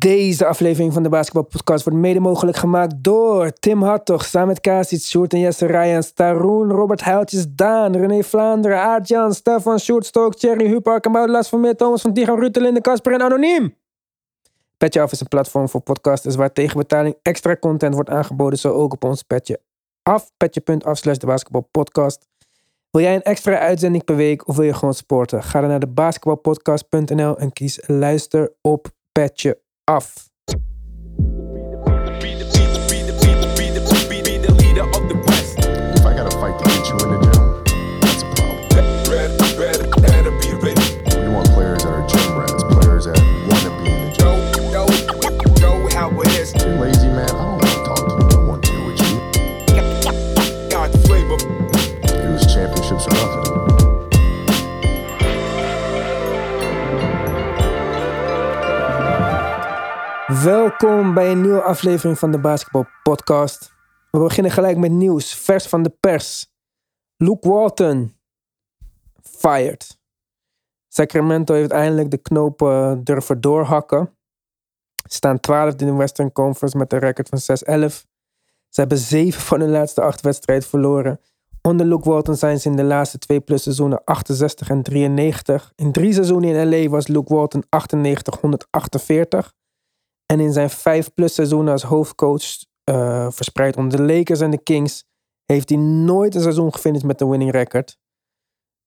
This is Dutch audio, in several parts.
Deze aflevering van de Basketball Podcast wordt mede mogelijk gemaakt door Tim Hartog, samen met Kasic, Sjoerd en Jesse Rijans, Staroen, Robert Huiltjes, Daan, René Vlaanderen, Aart-Jan, Stefan, Sjoerd Stook, Thierry Hupark, Lars van Meer, Thomas van Tigan, Ruud de Linde, Kasper en Anoniem. Petje Af is een platform voor podcasters waar tegen betaling extra content wordt aangeboden, zo ook op ons Petje Af, petje.af slash de Basketball Podcast. Wil jij een extra uitzending per week of wil je gewoon sporten? Ga dan naar de basketballpodcast.nl en kies luister op Petje Af. Welkom bij een nieuwe aflevering van de Basketball Podcast. We beginnen gelijk met nieuws, vers van de pers. Luke Walton, fired. Sacramento heeft eindelijk de knopen durven doorhakken. Ze staan 12 in de Western Conference met een record van 6-11. Ze hebben zeven van hun laatste acht wedstrijden verloren. Onder Luke Walton zijn ze in de laatste twee plus seizoenen 68 en 93. In drie seizoenen in LA was Luke Walton 98 148. En in zijn vijf plus seizoenen als hoofdcoach eh, verspreid onder de Lakers en de Kings heeft hij nooit een seizoen gefinished met een winning record.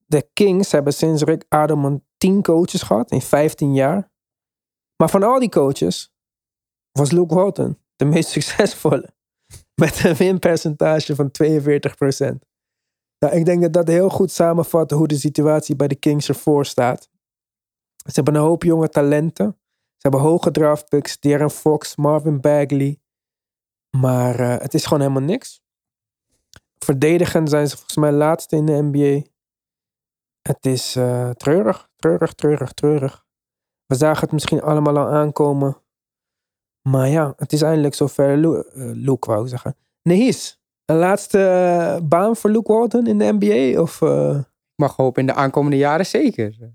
De Kings hebben sinds Rick Adelman 10 coaches gehad in 15 jaar. Maar van al die coaches was Luke Walton de meest succesvolle. Met een winpercentage van 42%. Nou, ik denk dat dat heel goed samenvat hoe de situatie bij de Kings ervoor staat. Ze hebben een hoop jonge talenten. Ze hebben hoge draftpicks, Darren Fox, Marvin Bagley. Maar eh, het is gewoon helemaal niks. Verdedigen zijn ze volgens mij laatste in de NBA. Het is eh, treurig, treurig, treurig, treurig. We zagen het misschien allemaal al aankomen. Maar ja, het is eindelijk zover. Eh, Luke wou zeggen. Nehis, een laatste baan voor Luke Walton in de NBA? Of, mag hopen in de aankomende jaren zeker.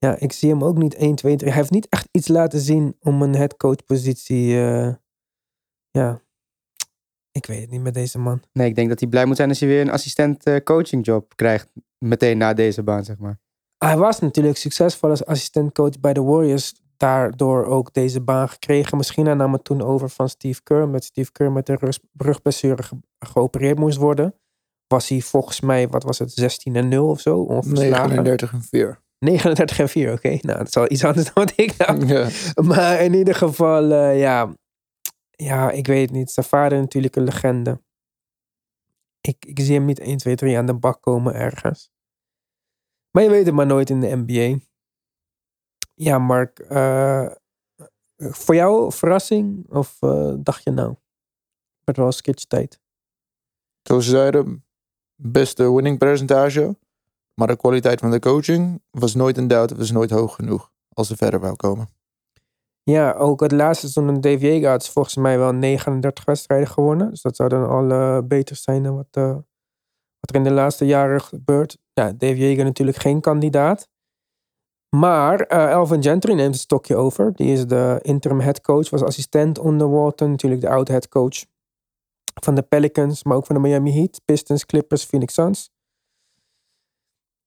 Ja, ik zie hem ook niet 1, 2, 3. Hij heeft niet echt iets laten zien om een headcoachpositie. eh ja, ik weet het niet met deze man. Nee, ik denk dat hij blij moet zijn als hij weer een assistent eh, coachingjob krijgt. Meteen na deze baan, zeg maar. Hij was natuurlijk succesvol als assistentcoach bij de Warriors. Daardoor ook deze baan gekregen. Misschien hij nam het toen over van Steve Kerr. Met Steve Kerr met een rug- rugblessure ge- geopereerd moest worden. Was hij volgens mij, wat was het, 16 en 0 of zo? Onverslagen. 39 en 4. 39 en 4, oké. Nou, dat is iets anders dan wat ik. Ja. Maar in ieder geval, eh, ja. Ja, ik weet het niet. Zijn vader natuurlijk een legende. Ik, ik zie hem niet 1, 2, 3 aan de bak komen ergens. Maar je weet het maar nooit in de NBA. Ja, Mark. eh, voor jou verrassing? Of eh, dacht je nou? Het wel sketch tijd. Zoals ze zeiden, beste winning percentage. Maar de kwaliteit van de coaching was nooit in doubt. was nooit hoog genoeg als ze verder wou komen. Ja, ook het laatste seizoen in Yeager had ze volgens mij wel 39 wedstrijden gewonnen. Dus dat zou dan al eh, beter zijn dan wat, eh, wat er in de laatste jaren gebeurt. Ja, Dave natuurlijk geen kandidaat. Maar eh Elvin Gentry neemt het stokje over. Die is de interim headcoach, was assistent onder Walton. Natuurlijk de oude headcoach van de Pelicans, maar ook van de Miami Heat, Pistons, Clippers, Phoenix Suns.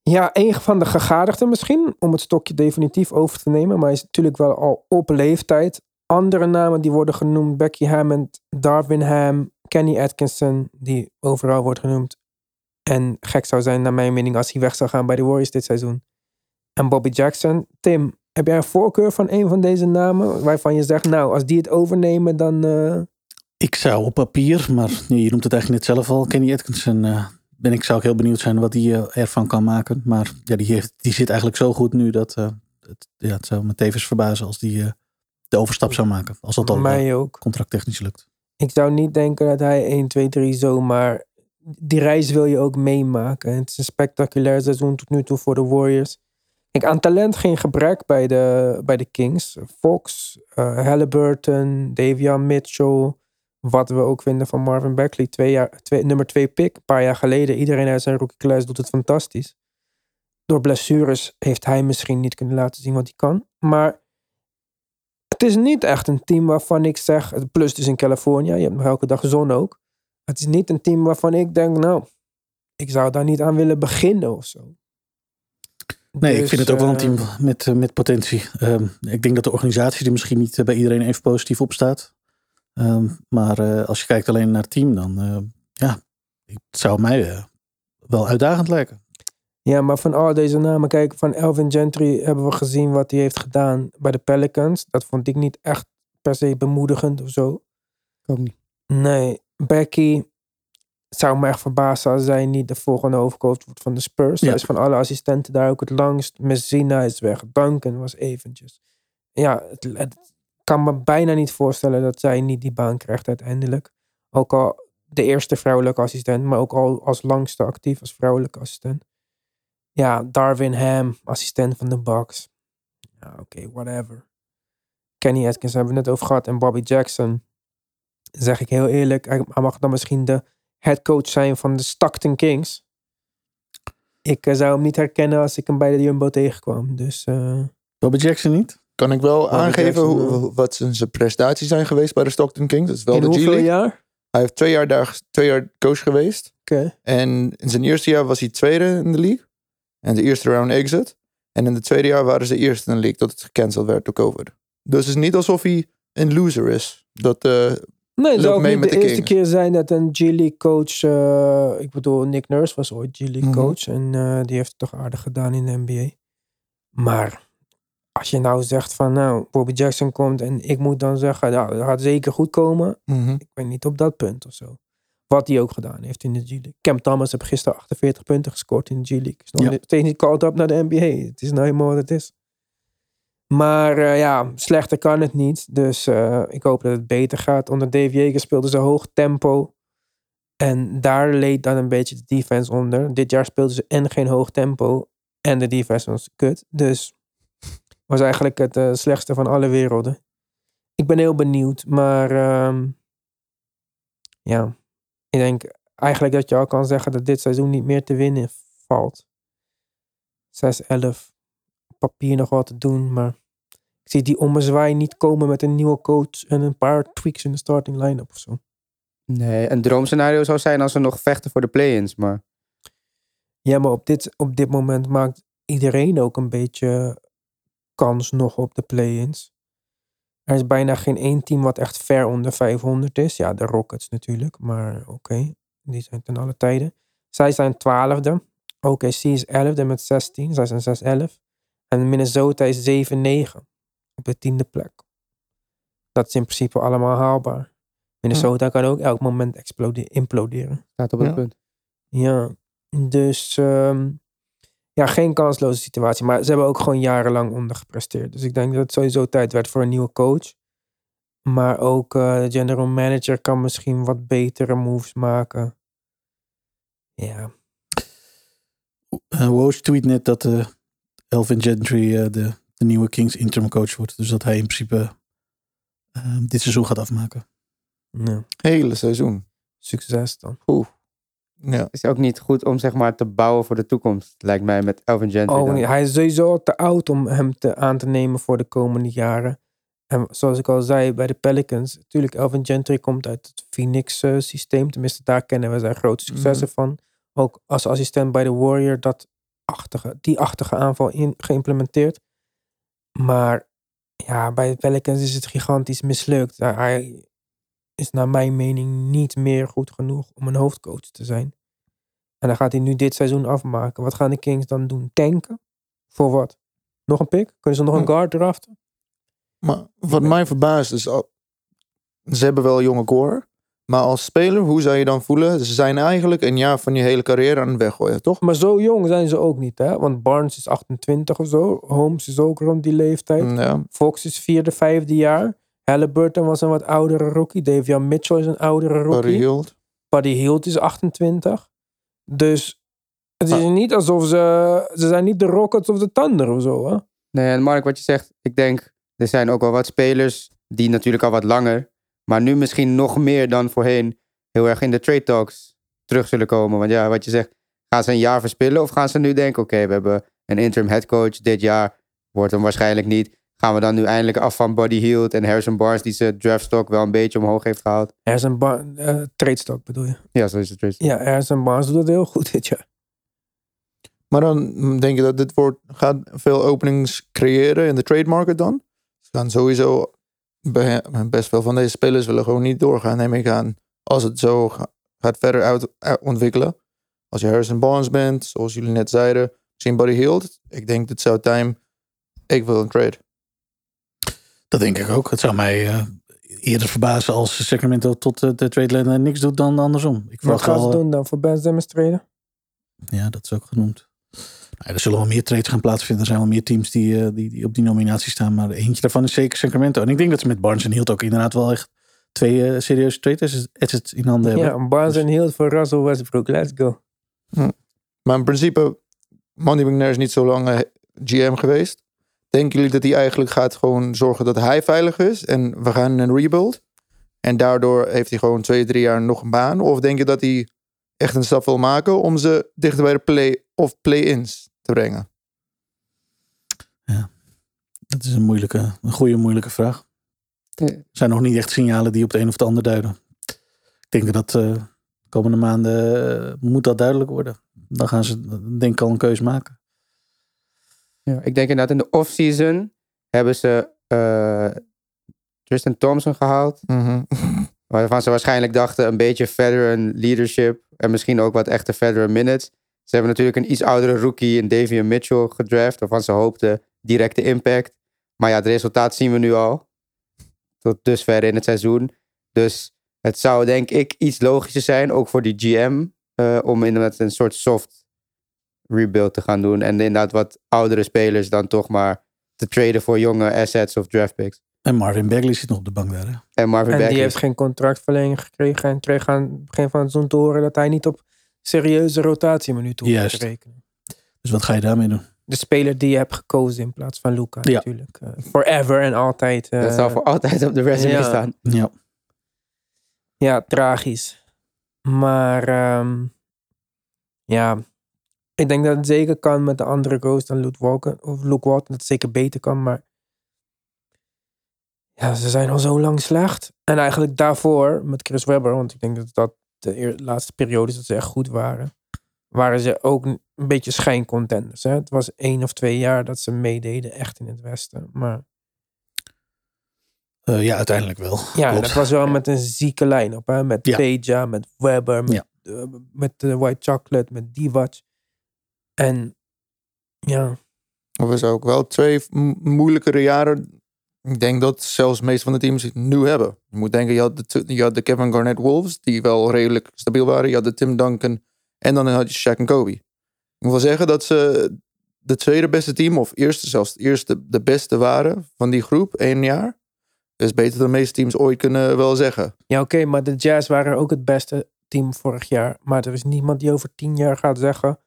Ja, een van de gegadigden misschien om het stokje definitief over te nemen. Maar hij is natuurlijk wel al op leeftijd. Andere namen die worden genoemd: Becky Hammond, Darvin Ham, Kenny Atkinson, die overal wordt genoemd. En gek zou zijn, naar mijn mening, als hij weg zou gaan bij de Warriors dit seizoen. En Bobby Jackson. Tim, heb jij een voorkeur van een van deze namen? Waarvan je zegt, nou, als die het overnemen, dan. eh, Ik zou op papier, maar je noemt het eigenlijk net zelf al, Kenny Atkinson, eh, ben ik, zou ik heel benieuwd zijn wat hij eh, ervan kan maken. Maar ja, die, heeft, die zit eigenlijk zo goed nu dat eh, het, ja, het zou me tevens verbazen als die eh, de overstap zou maken. Als dat al mij ook. contracttechnisch lukt. Ik zou niet denken dat hij 1, 2, 3 zomaar. Die reis wil je ook meemaken. Het is een spectaculair seizoen tot nu toe voor de Warriors. Kijk, aan talent geen gebrek bij de, bij de Kings. Fox, Halliburton, Davion Mitchell. Wat we ook vinden van Marvin Bagley. Twee jaar, twee, nummer 2 pick. Een paar jaar geleden. Iedereen uit zijn rookie doet het fantastisch. Door blessures heeft hij misschien niet kunnen laten zien wat hij kan. Maar Het is niet echt een team waarvan ik zeg, plus het is in Californië, je hebt nog elke dag zon ook. Het is niet een team waarvan ik denk, nou, ik zou daar niet aan willen beginnen of zo. Nee, ik Dus, vind het ook wel een eh, team met, eh, met potentie. Ehm, ik denk dat de organisatie er misschien niet eh, bij iedereen even positief op staat. Ehm, maar eh, als je kijkt alleen naar het team, dan eh, ja, het zou mij eh, wel uitdagend lijken. Ja, maar van al deze namen, kijk, van Elvin Gentry hebben we gezien wat hij heeft gedaan bij de Pelicans. Dat vond ik niet echt per se bemoedigend of zo. Ook niet. Nee, Becky zou me echt verbazen als zij niet de volgende hoofdcoach wordt van de Spurs. Ja. Zij is van alle assistenten daar ook het langst. Messina is weg. Duncan was eventjes. Ja, het, het kan me bijna niet voorstellen dat zij niet die baan krijgt uiteindelijk. Ook al de eerste vrouwelijke assistent, maar ook al als langste actief als vrouwelijke assistent. Ja, Darwin Ham, assistent van de Bucks. Ja, oké, whatever. Kenny Atkins hebben we net over gehad. En Bobby Jackson. Zeg ik heel eerlijk, hij mag dan misschien de headcoach zijn van de Stockton Kings. Ik eh, zou hem niet herkennen als ik hem bij de Jumbo tegenkwam. Dus eh, Bobby Jackson niet? Kan ik wel aangeven Jackson, hoe, wat zijn zijn prestaties zijn geweest bij de Stockton Kings? Dat is wel in de hoeveel G-League. jaar? Hij heeft twee jaar, daar, twee jaar coach geweest. Oké. En in zijn eerste jaar was hij tweede in de league. En de eerste round exit. En in het tweede jaar waren ze eerste in de league tot het gecanceld werd door COVID. Dus het is niet alsof hij een loser is. Dat, eh, Nee, het zou ook mee niet met de de eerste keer zijn dat een G-League coach... eh, ik bedoel, Nick Nurse was ooit G-League Mhm. coach. En eh, die heeft het toch aardig gedaan in de NBA. Maar als je nou zegt van... Nou, Bobby Jackson komt en ik moet dan zeggen... Nou, dat gaat zeker goed komen. mhm. Ik ben niet op dat punt of zo. Wat hij ook gedaan heeft in de G-League. Cam Thomas heeft gisteren 48 punten gescoord in de G-League. Is nog Ja. niet- steeds niet called up naar de NBA. Het is nou helemaal wat het is. Maar eh, ja, slechter kan het niet. Dus eh, ik hoop dat het beter gaat. Onder Dave Yeager speelden ze hoog tempo. En daar leed dan een beetje de defense onder. Dit jaar speelden ze en geen hoog tempo. En de defense was kut. Dus was eigenlijk het eh, slechtste van alle werelden. Ik ben heel benieuwd. Maar ehm, ja, ik denk eigenlijk dat je al kan zeggen dat dit seizoen niet meer te winnen valt. 6-11. Papier nog wat te doen, maar ik zie die ommezwaai niet komen met een nieuwe coach en een paar tweaks in de starting line-up of zo. Nee, een droomscenario zou zijn als ze nog vechten voor de play-ins. Maar Ja, maar op dit, op dit moment maakt iedereen ook een beetje kans nog op de play-ins. Er is bijna geen één team wat echt ver onder 500 is. Ja, de Rockets natuurlijk, maar oké. Die zijn ten alle tijden. Zij zijn twaalfde. OKC is 11e met 16. Zij zijn 6-11. En Minnesota is 7-9 op de tiende plek. Dat is in principe allemaal haalbaar. Minnesota kan ook elk moment imploderen. staat op het Ja. punt. Ja, dus ehm, ja, geen kansloze situatie. Maar ze hebben ook gewoon jarenlang ondergepresteerd. Dus ik denk dat het sowieso tijd werd voor een nieuwe coach. Maar ook eh, de general manager kan misschien wat betere moves maken. Ja, Uh, Woj tweet net dat eh, Elvin Gentry de, de nieuwe Kings interim coach wordt. Dus dat hij in principe dit seizoen gaat afmaken. ja, Hele seizoen. succes dan. Ja. is ook niet goed om zeg maar te bouwen voor de toekomst. Lijkt mij met Elvin Gentry. Oh, nee, hij is sowieso te oud om hem te, aan te nemen voor de komende jaren. En zoals ik al zei bij de Pelicans, natuurlijk Elvin Gentry komt uit het Phoenix-systeem. Tenminste, daar kennen we zijn grote successen van. Ook als assistent bij de Warrior, dat achtige, die achtige aanval in, geïmplementeerd. Maar ja, bij de Pelicans is het gigantisch mislukt. Hij is naar mijn mening niet meer goed genoeg om een hoofdcoach te zijn. En dan gaat hij nu dit seizoen afmaken. Wat gaan de Kings dan doen? Tanken? Voor wat? Nog een pick? Kunnen ze nog een guard draften? Maar wat mij verbaast is, ze hebben wel jonge core. Maar als speler, hoe zou je dan voelen? Ze zijn eigenlijk een jaar van je hele carrière aan het weggooien, toch? Maar zo jong zijn ze ook niet, hè? Want Barnes is 28 of zo. Holmes is ook rond die leeftijd. Ja. Fox is vierde, vijfde jaar. Halliburton was een wat oudere rookie. Davian Mitchell is een oudere rookie. Barry Hield. Buddy Hield is 28. Dus het is Ah. niet alsof ze... Ze zijn niet de Rockets of de Thunder of zo, hè? Nee, en Mark, wat je zegt, ik denk, er zijn ook wel wat spelers die natuurlijk al wat langer, maar nu misschien nog meer dan voorheen heel erg in de trade talks terug zullen komen. Want ja, wat je zegt, gaan ze een jaar verspillen of gaan ze nu denken, oké, we hebben een interim headcoach dit jaar, wordt hem waarschijnlijk niet. Gaan we dan nu eindelijk af van Buddy Hield en Harrison Barnes, die zijn draftstock wel een beetje omhoog heeft gehaald. Er is een ba- eh, trade stock bedoel je? Ja, zo is het. Trace. Ja, is een Barnes doet het heel goed dit jaar. Maar dan denk je dat dit wordt, gaat veel openings creëren in de trade market dan? Ze gaan sowieso be- best veel van deze spelers willen gewoon niet doorgaan, neem ik aan. Als het zo ga- gaat verder uit, uit- ontwikkelen. Als je Harrison Barnes bent, zoals jullie net zeiden, misschien Buddy Hield. Ik denk dit zou time, ik wil een trade. Dat denk ik ook. Het zou mij eh, eerder verbazen als Sacramento tot eh, de trade deadline niks doet dan andersom. Ik Wat gaan ze wel, eh, doen dan voor Ben Simmons traden? Ja, dat is ook genoemd. Nou, er zullen wel meer trades gaan plaatsvinden. Er zijn wel meer teams die, eh, die, die op die nominatie staan. Maar eentje daarvan is zeker Sacramento. En ik denk dat ze met Barnes en Hield ook inderdaad wel echt twee eh, serieuze trade assets in handen hebben. Ja, Barnes en Hield voor Russell Westbrook. Let's go. Maar in principe, Monty McNair is niet zo lang GM geweest. Denken jullie dat hij eigenlijk gaat gewoon zorgen dat hij veilig is en we gaan een rebuild? En daardoor heeft hij gewoon twee, drie jaar nog een baan? Of denk je dat hij echt een stap wil maken om ze dichter bij de play of play-ins te brengen? Dat is een moeilijke, een goede moeilijke vraag. Ja. Er zijn nog niet echt signalen die op het een of het ander duiden. Ik denk dat eh, de komende maanden eh, moet dat duidelijk worden. Dan gaan ze denk ik al een keuze maken. Ja, ik denk inderdaad in de offseason hebben ze eh, Tristan Thompson gehaald. Waarvan ze waarschijnlijk dachten een beetje veteran leadership. En misschien ook wat echte veteran minutes. Ze hebben natuurlijk een iets oudere rookie in Davian Mitchell gedraft. Waarvan ze hoopten directe impact. Maar ja, het resultaat zien we nu al. Tot dusver in het seizoen. Dus het zou denk ik iets logischer zijn. Ook voor die GM. eh, om inderdaad een soort soft rebuild te gaan doen. En inderdaad wat oudere spelers dan toch maar te traden voor jonge assets of draft picks. En Marvin Bagley zit nog op de bank daar. Hè? En Marvin En die Bagley. heeft geen contractverlenging gekregen. En kreeg aan het begin van het seizoen te horen dat hij niet op serieuze rotatieminuten hoeft Juist. te rekenen. Dus wat ga je daarmee doen? De speler die je hebt gekozen in plaats van Luca Ja. natuurlijk. Eh, forever en altijd. eh, Dat zal voor altijd op de resume ja. staan. Ja. Ja, tragisch. Maar ehm, ja, ik denk dat het zeker kan met de andere coach dan Luke Walker. Of Luke Walton, dat het zeker beter kan. Maar ja, ze zijn al zo lang slecht. En eigenlijk daarvoor met Chris Webber, want ik denk dat dat de laatste periode is dat ze echt goed waren. Waren ze ook een beetje schijncontenders. Hè? Het was één of twee jaar dat ze meededen echt in het Westen. Maar Eh, ja, uiteindelijk wel. ja, Klopt. dat was wel met een zieke lijn op. Hè? Met Ja. Peja, met Webber, met, Ja. eh, met de White Chocolate, met Divac. En ja, Of is ook wel twee moeilijkere jaren. Ik denk dat zelfs de meeste van de teams het nu hebben. Je moet denken, je had, de, t- je had de Kevin Garnett Wolves, die wel redelijk stabiel waren. Je had de Tim Duncan en dan had je Shaq en Kobe. Ik wil zeggen dat ze de tweede beste team, of eerste zelfs eerste de beste waren van die groep, één jaar. Dat is beter dan de meeste teams ooit kunnen wel zeggen. ja oké, maar de Jazz waren ook het beste team vorig jaar. Maar er is niemand die over tien jaar gaat zeggen...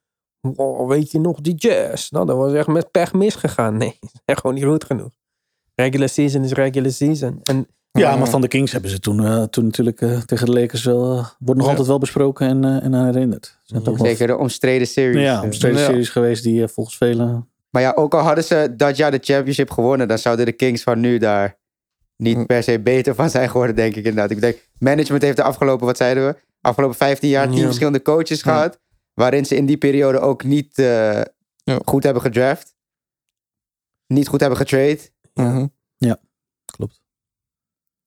"Wow, weet je nog, die Jazz? Nou, dat was echt met pech misgegaan. Nee, zijn gewoon niet goed genoeg. Regular season is regular season. En Ja, maar van de Kings hebben ze toen, eh, toen natuurlijk eh, tegen de Lakers wel... eh, wordt nog Ja. altijd wel besproken en, eh, en aan herinnerd. Ze Zeker de omstreden series. Ja, Eh, omstreden Ja. series geweest die eh, volgens velen... Maar ja, ook al hadden ze dat jaar de championship gewonnen, dan zouden de Kings van nu daar niet per se beter van zijn geworden, denk ik inderdaad. Ik denk, management heeft de afgelopen, wat zeiden we, afgelopen 15 jaar tien Ja. verschillende coaches gehad, waarin ze in die periode ook niet eh, Ja. goed hebben gedraft, niet goed hebben getrade. Mhm. Klopt.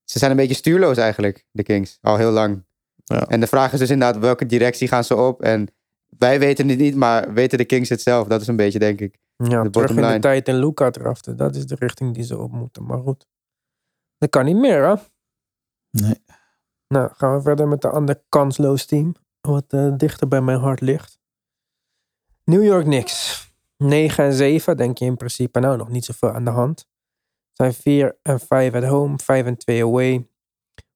Ze zijn een beetje stuurloos eigenlijk, de Kings, al heel lang. Ja. En de vraag is dus inderdaad, welke directie gaan ze op? En wij weten het niet, maar weten de Kings het zelf? Dat is een beetje, denk ik. ja, De terug bottom in de line. tijd in Luca draften. Dat is de richting die ze op moeten. Maar goed, dat kan niet meer hè. Nee. Nou, gaan we verder met de andere kansloos team. Wat eh, dichter bij mijn hart ligt. New York Knicks. 9 en 7, denk je in principe. Nou, nog niet zoveel aan de hand. Zijn 4 en 5 at home, 5 en 2 away.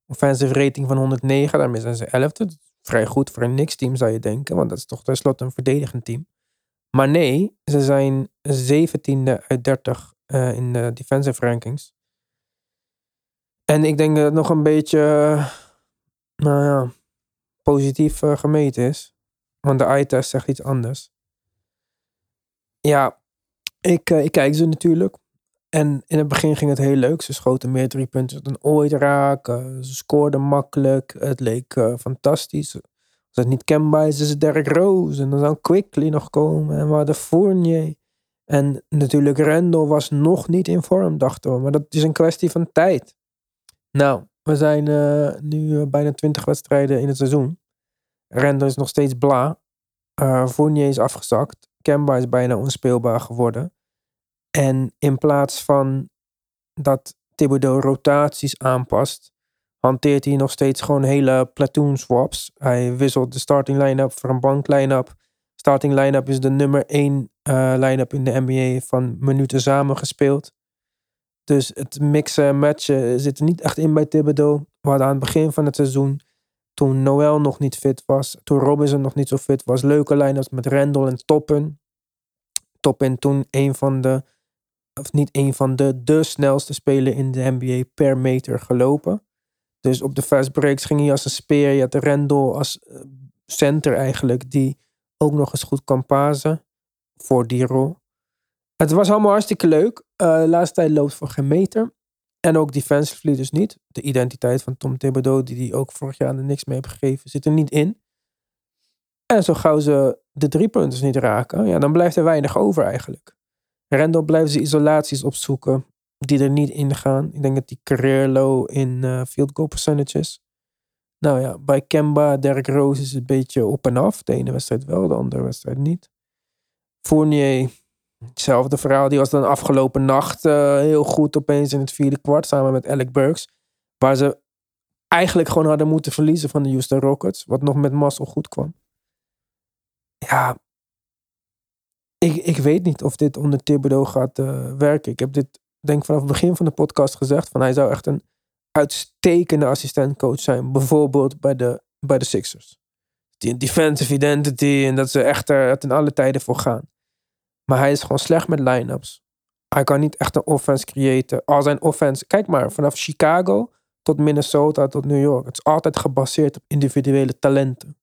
Offensive rating van 109, daarmee zijn ze 11e. Vrij goed voor een Knicks team zou je denken, want dat is toch tenslotte een verdedigend team. Maar nee, ze zijn 17e uit 30 eh, in de defensive rankings. En ik denk dat het nog een beetje, eh, nou ja, positief eh, gemeten is. Want de eye-test zegt iets anders. Ja, ik, eh, ik kijk ze natuurlijk. En in het begin ging het heel leuk. Ze schoten meer drie punten dan ooit raken. Ze scoorden makkelijk. Het leek eh, fantastisch. Als het niet kenbaar is, is het Derek Rose. En dan zou Quickly nog komen. En we hadden Fournier. En natuurlijk Randall was nog niet in vorm, dachten we. Maar dat is een kwestie van tijd. Nou, we zijn eh, nu eh, bijna 20 wedstrijden in het seizoen. Randall is nog steeds bla. Eh Fournier is afgezakt. Kemba is bijna onspeelbaar geworden. En in plaats van dat Thibodeau rotaties aanpast, hanteert hij nog steeds gewoon hele platoon swaps. Hij wisselt de starting line-up voor een bank line-up. Starting line-up is de nummer één eh line-up in de NBA van minuten samengespeeld. Dus het mixen en matchen zit er niet echt in bij Thibodeau. We hadden aan het begin van het seizoen, toen Noel nog niet fit was, toen Robinson nog niet zo fit was, leuke line-ups met Randall en Toppen. Toppen toen een van de, of niet een van de, de snelste spelen in de NBA per meter gelopen. Dus op de fast breaks ging hij als een speer. Je had Randall als eh, center eigenlijk, die ook nog eens goed kan pasen voor die rol. Het was allemaal hartstikke leuk. Eh, de laatste tijd loopt voor geen meter. En ook defensively dus niet. De identiteit van Tom Thibodeau, die hij ook vorig jaar er niks mee heeft gegeven, zit er niet in. En zo gauw ze de drie punters niet raken, ja, dan blijft er weinig over eigenlijk. Randall blijft ze isolaties opzoeken die er niet in gaan. Ik denk dat die career low in eh, field goal percentages. Nou ja, bij Kemba, Derrick Rose is het een beetje op en af. De ene wedstrijd wel, de andere wedstrijd niet. Fournier, hetzelfde verhaal. Die was dan afgelopen nacht eh, heel goed opeens in het vierde kwart samen met Alec Burks. Waar ze eigenlijk gewoon hadden moeten verliezen van de Houston Rockets. Wat nog met mazzel goed kwam. Ja, ik, ik weet niet of dit onder Thibodeau gaat eh, werken. Ik heb dit denk ik vanaf het begin van de podcast gezegd. Van hij zou echt een uitstekende assistentcoach zijn. Bijvoorbeeld bij de, bij de Sixers. Die defensive identity en dat ze echt er ten alle tijden voor gaan. Maar hij is gewoon slecht met line-ups. Hij kan niet echt een offense creëren. Al zijn offense, kijk maar, vanaf Chicago tot Minnesota tot New York. Het is altijd gebaseerd op individuele talenten.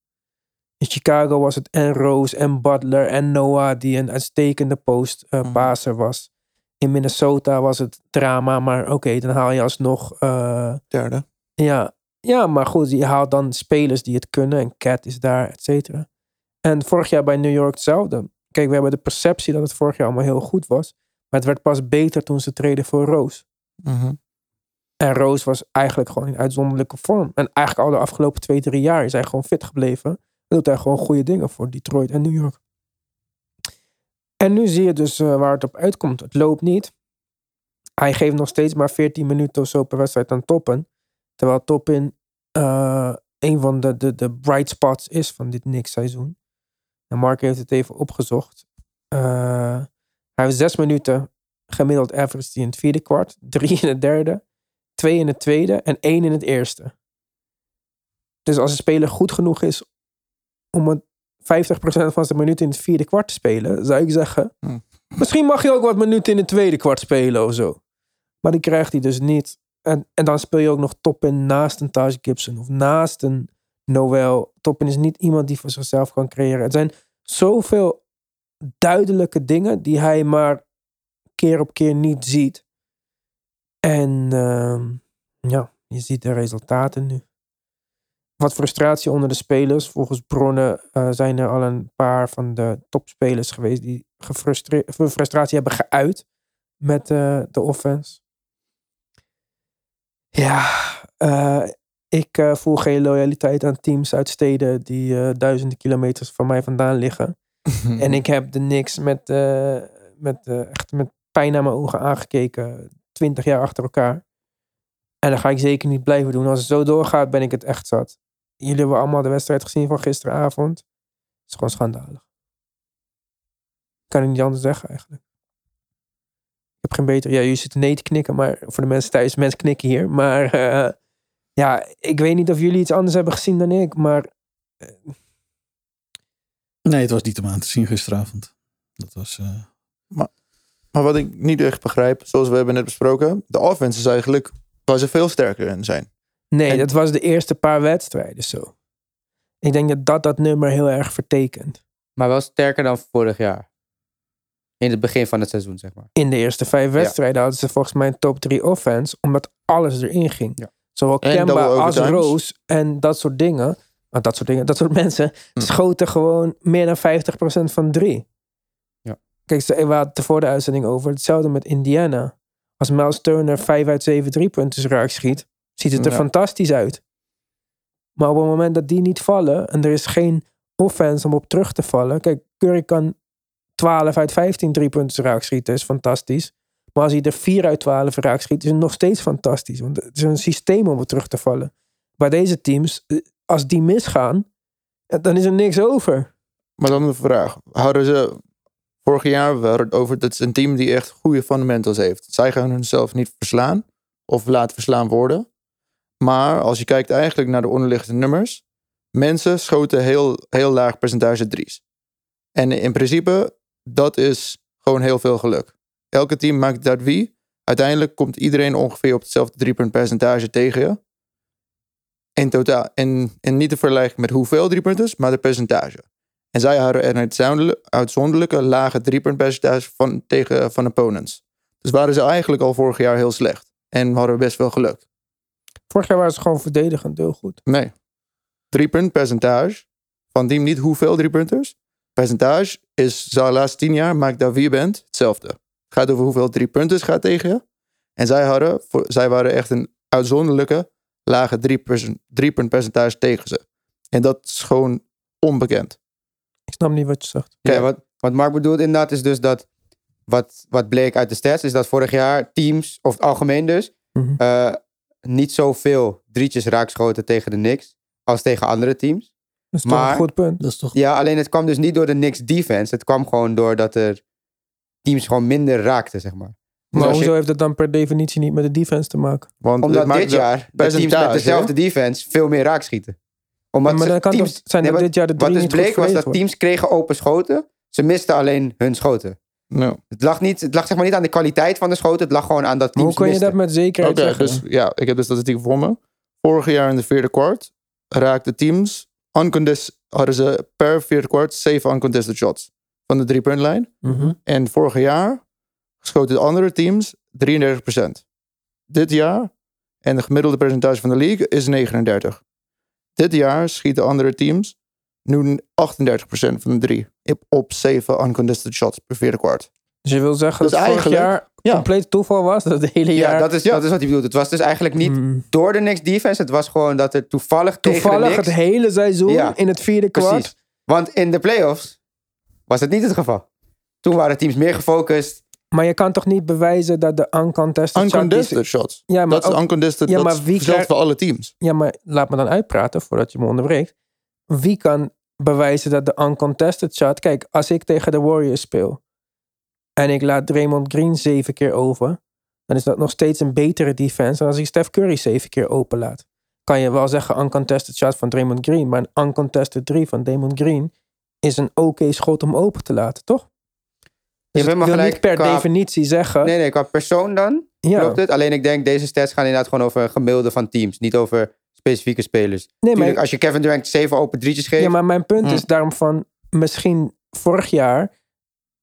In Chicago was het en Rose en Butler en Noah die een uitstekende post-passer was. In Minnesota was het drama, maar oké, dan haal je alsnog. eh, Derde. ja, ja, maar goed, je haalt dan spelers die het kunnen. En Cat is daar, et cetera. En vorig jaar bij New York hetzelfde. Kijk, we hebben de perceptie dat het vorig jaar allemaal heel goed was. Maar het werd pas beter toen ze treden voor Rose. Mhm. En Rose was eigenlijk gewoon in uitzonderlijke vorm. En eigenlijk al de afgelopen twee, drie jaar is hij gewoon fit gebleven. En doet hij gewoon goede dingen voor Detroit en New York. En nu zie je dus eh, waar het op uitkomt. Het loopt niet. Hij geeft nog steeds maar 14 minuten of zo per wedstrijd aan Toppen. Terwijl Toppen eh een van de, de, de bright spots is van dit Knicks seizoen. En Mark heeft het even opgezocht. Eh, hij heeft zes minuten gemiddeld average in het vierde kwart. Drie in het derde. Twee in het tweede. En één in het eerste. Dus als een speler goed genoeg is om een 50% van zijn minuten in het vierde kwart te spelen, zou ik zeggen. Hm. Misschien mag je ook wat minuten in het tweede kwart spelen of zo. Maar die krijgt hij dus niet. En, en dan speel je ook nog Toppin naast een Taj Gibson of naast een Noel. Toppin is niet iemand die voor zichzelf kan creëren. Het zijn zoveel duidelijke dingen die hij maar keer op keer niet ziet. En ehm, ja, je ziet de resultaten nu. Wat frustratie onder de spelers. Volgens bronnen eh, zijn er al een paar van de topspelers geweest die frustratie hebben geuit met eh, de offense. Ja, eh, ik eh, voel geen loyaliteit aan teams uit steden die eh, duizenden kilometers van mij vandaan liggen. En ik heb de niks met, eh, met, echt met pijn naar mijn ogen aangekeken. Twintig jaar achter elkaar. En dat ga ik zeker niet blijven doen. Als het zo doorgaat, ben ik het echt zat. Jullie hebben allemaal de wedstrijd gezien van gisteravond. Het is gewoon schandalig. Ik kan het niet anders zeggen eigenlijk. Ik heb geen beter... Ja, jullie zitten nee te knikken, maar voor de mensen thuis, mensen knikken hier. Maar ja, ik weet niet of jullie iets anders hebben gezien dan ik. Maar Nee, het was niet om aan te zien gisteravond. Dat was... eh, Maar wat ik niet echt begrijp, zoals we hebben net besproken, de offense is eigenlijk waar ze veel sterker in zijn. nee, En- dat was de eerste paar wedstrijden zo. Ik denk dat dat dat nummer heel erg vertekent. Maar wel sterker dan vorig jaar. In het begin van het seizoen, zeg maar. In de eerste vijf wedstrijden hadden ze volgens mij een top 3 offense, omdat alles erin ging. Ja. Zowel En Kemba als. Rose en dat soort dingen. dat soort dingen, dat soort mensen Hm. schoten gewoon meer dan 50% van drie. Ja. Kijk, we hadden het voor de uitzending over. Hetzelfde met Indiana. Als Miles Turner 5 uit 7 driepunters raak schiet, ziet het er Ja. fantastisch uit. Maar op het moment dat die niet vallen en er is geen offense om op terug te vallen. Kijk, Curry kan 12 uit 15 driepunters raak schieten, is fantastisch. Maar als hij er 4 uit 12 raak schiet, is het nog steeds fantastisch. Want het is een systeem om op terug te vallen. Bij deze teams, eh, als die misgaan, dan is er niks over. Maar dan een vraag. Hadden ze vorig jaar, we het over, dat is een team die echt goede fundamentals heeft. Zij gaan hunzelf niet verslaan of laten verslaan worden. Maar als je kijkt eigenlijk naar de onderliggende nummers, mensen schoten heel, heel laag percentage drie's. En in principe, dat is gewoon heel veel geluk. Elke team maakt dat wie. Uiteindelijk komt iedereen ongeveer op hetzelfde driepunt percentage tegen je. In totaal. En, en niet te vergelijken met hoeveel driepunters, maar de percentage. En zij hadden een uitzonderlijke, lage driepuntpercentage van, tegen van opponents. Dus waren ze eigenlijk al vorig jaar heel slecht. En hadden best wel geluk. Vorig jaar waren ze gewoon verdedigend heel goed. Nee. Driepuntpercentage van team niet hoeveel driepunters. Percentage is de laatste tien jaar, maakt daar wie je bent, hetzelfde. Het gaat over hoeveel driepunters gaat tegen je. En zij, hadden, voor, zij waren echt een uitzonderlijke lage driepunt- driepuntpercentage tegen ze. En dat is gewoon onbekend. Ik snap niet wat je zegt. Ja, wat, wat Mark bedoelt inderdaad is dus dat... Wat, wat bleek uit de stats is dat vorig jaar teams, of het algemeen dus... Eh, niet zoveel drietjes raakschoten tegen de Knicks als tegen andere teams. Dat is toch een goed punt. Dat is toch... Ja, alleen het kwam dus niet door de Knicks defense. Het kwam gewoon doordat er teams gewoon minder raakten, zeg maar. Dus Maar je- hoezo heeft dat dan per definitie niet met de defense te maken? Want Omdat dit jaar de teams met dezelfde defense veel meer raakschieten. Omdat maar ze dan kan teams, toch zijn Nee, dit jaar de Wat drie dus bleek was dat teams kregen open schoten. Ze misten alleen hun schoten. Het lag, niet, het lag zeg maar niet aan de kwaliteit van de schoten. Het lag gewoon aan dat teams hoe kan je dat met zekerheid Oké, zeggen? dus ja, ik heb de statistiek voor me. Vorig jaar in de vierde kwart raakten teams uncontested, hadden ze per vierde kwart zeven uncontested shots van de drie puntlijn. Mhm. En vorig jaar schoten de andere teams 33%. Dit jaar, en de gemiddelde percentage van de league is 39. Dit jaar schieten andere teams nu 38% van de drie op- op zeven uncontested shots per vierde kwart. Dus je wil zeggen Dus dat vorig eigenlijk- jaar ja. compleet toeval was? Dat het hele Ja, jaar dat is, dat is wat hij bedoelt. Het was dus eigenlijk niet Mm. door de Knicks defense. Het was gewoon dat er toevallig, tegen de toevallig Knicks... het hele seizoen Ja, in het vierde kwart. Precies. Want in de playoffs was het niet het geval. Toen waren teams meer gefocust. Maar je kan toch niet bewijzen dat de uncontested, shot Uncontested ze- shots. Ja, maar, Dat is ook- uncontested. Ja, dat maar wie krijgt- voor alle teams. ja, maar laat me dan uitpraten voordat je me onderbreekt. Wie kan bewijzen dat de uncontested shot... Kijk, als ik tegen de Warriors speel... en ik laat Draymond Green zeven keer over... dan is dat nog steeds een betere defense... dan als ik Steph Curry zeven keer open laat. Kan je wel zeggen uncontested shot van Draymond Green... maar een uncontested drie van Draymond Green... is een oké schot om open te laten, toch? Dus hebt ik helemaal wil gelijk niet per qua- definitie zeggen... Nee, nee, qua persoon dan ja. klopt het. Alleen ik denk, deze stats gaan inderdaad gewoon over een gemiddelde van teams. Niet over specifieke spelers. Nee, maar als je Kevin Durant zeven open drietjes geeft... Ja, maar mijn punt Hm. is daarom van misschien vorig jaar.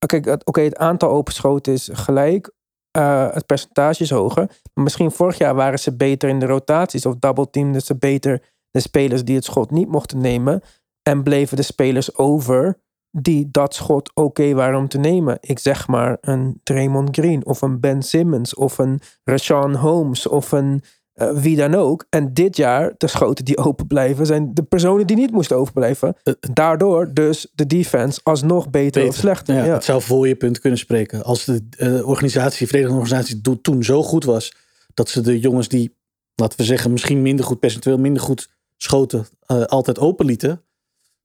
Kijk, oké, het aantal openschoten is gelijk. eh, het percentage is hoger. Maar misschien vorig jaar waren ze beter in de rotaties. Of double teamden ze beter de spelers die het schot niet mochten nemen. En bleven de spelers over die dat schot oké waren om te nemen. Ik zeg maar een Draymond Green of een Ben Simmons of een Rashawn Holmes of een eh, wie dan ook. En dit jaar, de schoten die open blijven, zijn de personen die niet moesten open blijven. Eh, Daardoor dus de defense alsnog beter, of Beter. slechter. Ja, Ja, Het zou voor je punt kunnen spreken. Als de eh, organisatie, de verenigde organisatie toen zo goed was... dat ze de jongens die, laten we zeggen... misschien minder goed percentueel, minder goed schoten... eh, altijd open lieten...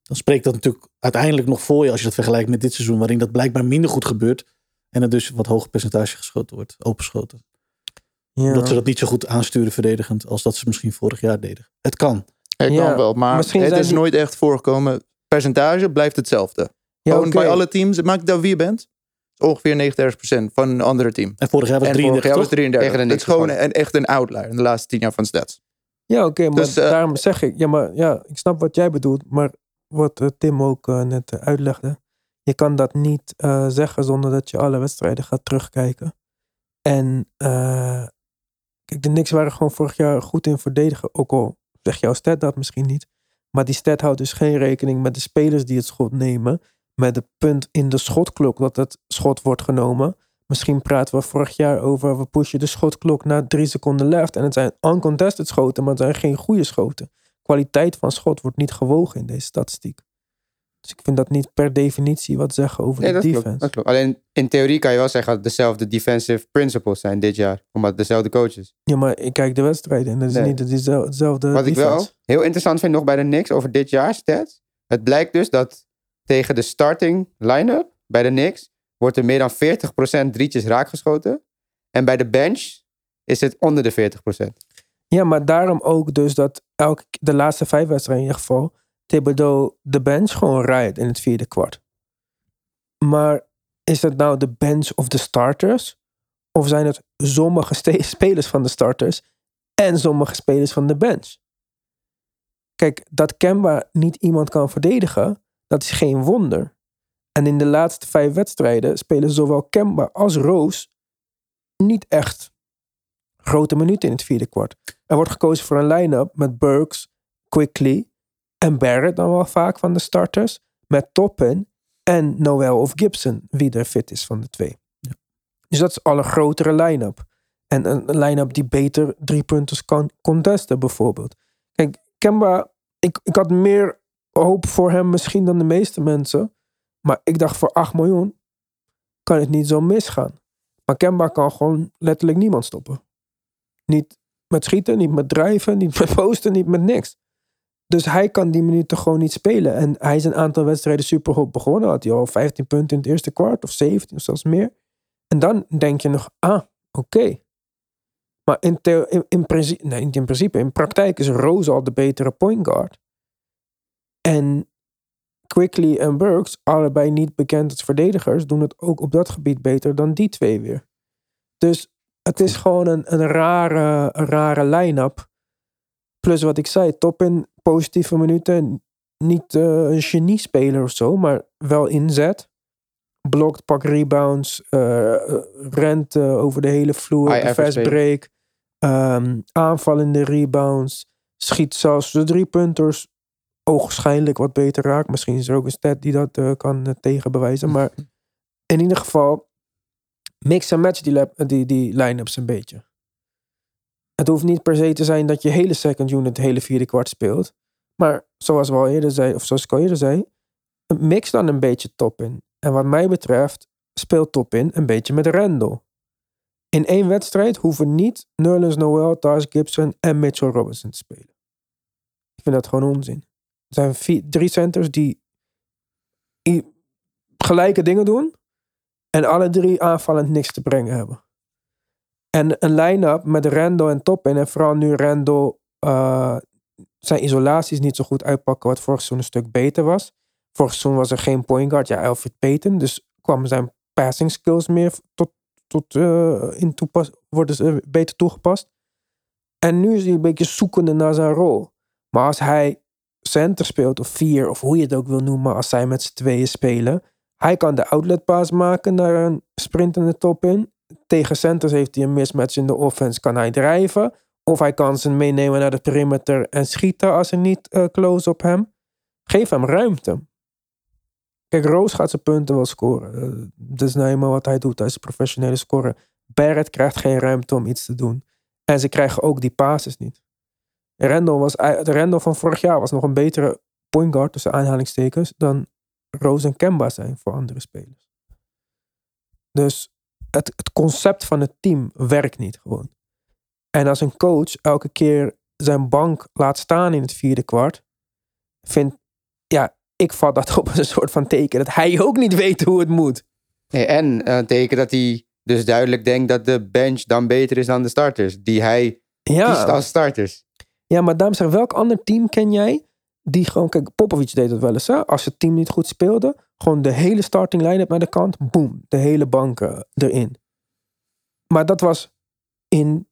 dan spreekt dat natuurlijk uiteindelijk nog voor je... als je dat vergelijkt met dit seizoen... waarin dat blijkbaar minder goed gebeurt... en er dus wat hoger percentage geschoten wordt, openschoten. Ja. Omdat ze dat niet zo goed aansturen verdedigend... als dat ze misschien vorig jaar deden. Het kan. Het Ja, kan wel, maar misschien het is die- nooit echt voorgekomen. Percentage blijft hetzelfde. Ja, bij alle teams. Het maakt dat wie je bent. is ongeveer 39% van een andere team. En vorig jaar was En vorig 33, jaar was toch? 33. Tegen de Het is gewoon een, echt een outlier in de laatste 10 jaar van stats. Ja, oké, maar Dus, eh, daarom zeg ik, ja, maar ja, ik snap wat jij bedoelt, maar wat eh, Tim ook eh, net eh, uitlegde. je kan dat niet zeggen zonder dat je alle wedstrijden gaat terugkijken. En kijk, de Knicks waren gewoon vorig jaar goed in verdedigen. Ook al zegt jouw stat dat misschien niet. Maar die stat houdt dus geen rekening met de spelers die het schot nemen. Met het punt in de schotklok dat het schot wordt genomen. Misschien praten we vorig jaar over we pushen de schotklok naar drie seconden left. En het zijn uncontested schoten, maar het zijn geen goede schoten. Kwaliteit van schot wordt niet gewogen in deze statistiek. Dus ik vind dat niet per definitie wat zeggen over Nee, de dat defense. klopt, dat klopt. Alleen in theorie kan je wel zeggen dat het dezelfde defensive principles zijn dit jaar. Omdat het dezelfde coaches. Ja, maar ik kijk de wedstrijden en dat is Nee. niet dezelfde, Wat ik wel defense. heel interessant vind nog bij de Knicks over dit jaar stats. Het blijkt dus dat tegen de starting line-up bij de Knicks wordt er meer dan 40% drietjes raakgeschoten. En bij de bench is het onder de 40%. Ja, maar daarom ook dus dat elke, de laatste vijf wedstrijden in ieder geval Thibodeau de bench gewoon rijdt in het vierde kwart. Maar is dat nou de bench of de starters? Of zijn het sommige spelers van de starters en sommige spelers van de bench? Kijk, dat Kemba niet iemand kan verdedigen, dat is geen wonder. En in de laatste vijf wedstrijden spelen zowel Kemba als Roos niet echt grote minuten in het vierde kwart. Er wordt gekozen voor een line-up met Burks, Quickly en Barrett dan wel vaak van de starters. Met Toppen en Noel of Gibson, wie er fit is van de twee. Dus dat is al een grotere line-up. En een een line-up die beter drie punten kan contesten bijvoorbeeld. Kijk, Kemba, ik, ik had meer hoop voor hem misschien dan de meeste mensen. Maar ik dacht voor 8 miljoen kan het niet zo misgaan. Maar Kemba kan gewoon letterlijk niemand stoppen. Niet met schieten, niet met drijven, niet met posten, niet met niks. Dus hij kan die minuten gewoon niet spelen. En hij is een aantal wedstrijden super goed begonnen. Had hij al 15 punten in het eerste kwart of 17 of zelfs meer. En dan denk je nog, ah, oké. Maar in, in, in principe, in principe, in praktijk is Rose al de betere point guard. En Quickly en Burks, allebei niet bekend als verdedigers, doen het ook op dat gebied beter dan die twee weer. Dus het is gewoon een, een rare, een rare line-up. Plus wat ik zei, top in positieve minuten. Niet eh, een geniespeler of zo, maar wel inzet. Blokt, pak rebounds, eh, eh, rent over de hele vloer, de fast break. ehm, aanvallende rebounds. Schiet zelfs de drie punters ogenschijnlijk wat beter raakt. Misschien is er ook een stat die dat kan tegenbewijzen. Maar in ieder geval, mix en match die, die, line-ups een beetje. Het hoeft niet per se te zijn dat je hele second unit hele vierde kwart speelt. Maar zoals we al eerder zei, of zoals ik al eerder zei, mix dan een beetje top in. En wat mij betreft, speelt top in een beetje met Randall. In één wedstrijd hoeven niet Nerlens Noel, Tars Gibson en Mitchell Robinson te spelen. Ik vind dat gewoon onzin. Er zijn drie centers die gelijke dingen doen. En alle drie aanvallend niks te brengen hebben. En een line-up met Randall en Top in. En vooral nu Randall eh, zijn isolaties niet zo goed uitpakken. Wat vorig seizoen een stuk beter was. Vorig seizoen was er geen point guard. Ja, Alfred Payton. Dus kwamen zijn passing skills meer tot, tot eh, in toepas worden ze beter toegepast. En nu is hij een beetje zoekende naar zijn rol. Maar als hij center speelt of vier of hoe je het ook wil noemen, als zij met z'n tweeën spelen, hij kan de outlet pass maken naar een sprintende top in. Tegen centers heeft hij een mismatch in de offense, kan hij drijven. Of hij kan ze meenemen naar de perimeter en schieten als ze niet eh, close op hem. Geef hem ruimte. Kijk, Roos gaat zijn punten wel scoren. Eh, dat is nou eenmaal wat hij doet. Hij is een professionele scorer. Barrett krijgt geen ruimte om iets te doen. En ze krijgen ook die passes niet. Randall, was, de Randall van vorig jaar was nog een betere point guard tussen aanhalingstekens dan Rose en Kemba zijn voor andere spelers. Dus het, het concept van het team werkt niet gewoon. En als een coach elke keer zijn bank laat staan in het vierde kwart, vindt, ja, ik vat dat op als een soort van teken dat hij ook niet weet hoe het moet. Nee, en eh, een teken dat hij dus duidelijk denkt dat de bench dan beter is dan de starters. Die hij kiest Ja, als starters. ja maar zeg, welk ander team ken jij die gewoon, kijk, Popovic deed dat wel eens, hè? als het team niet goed speelde, gewoon de hele starting line-up naar de kant, boom, de hele bank eh, erin. Maar dat was in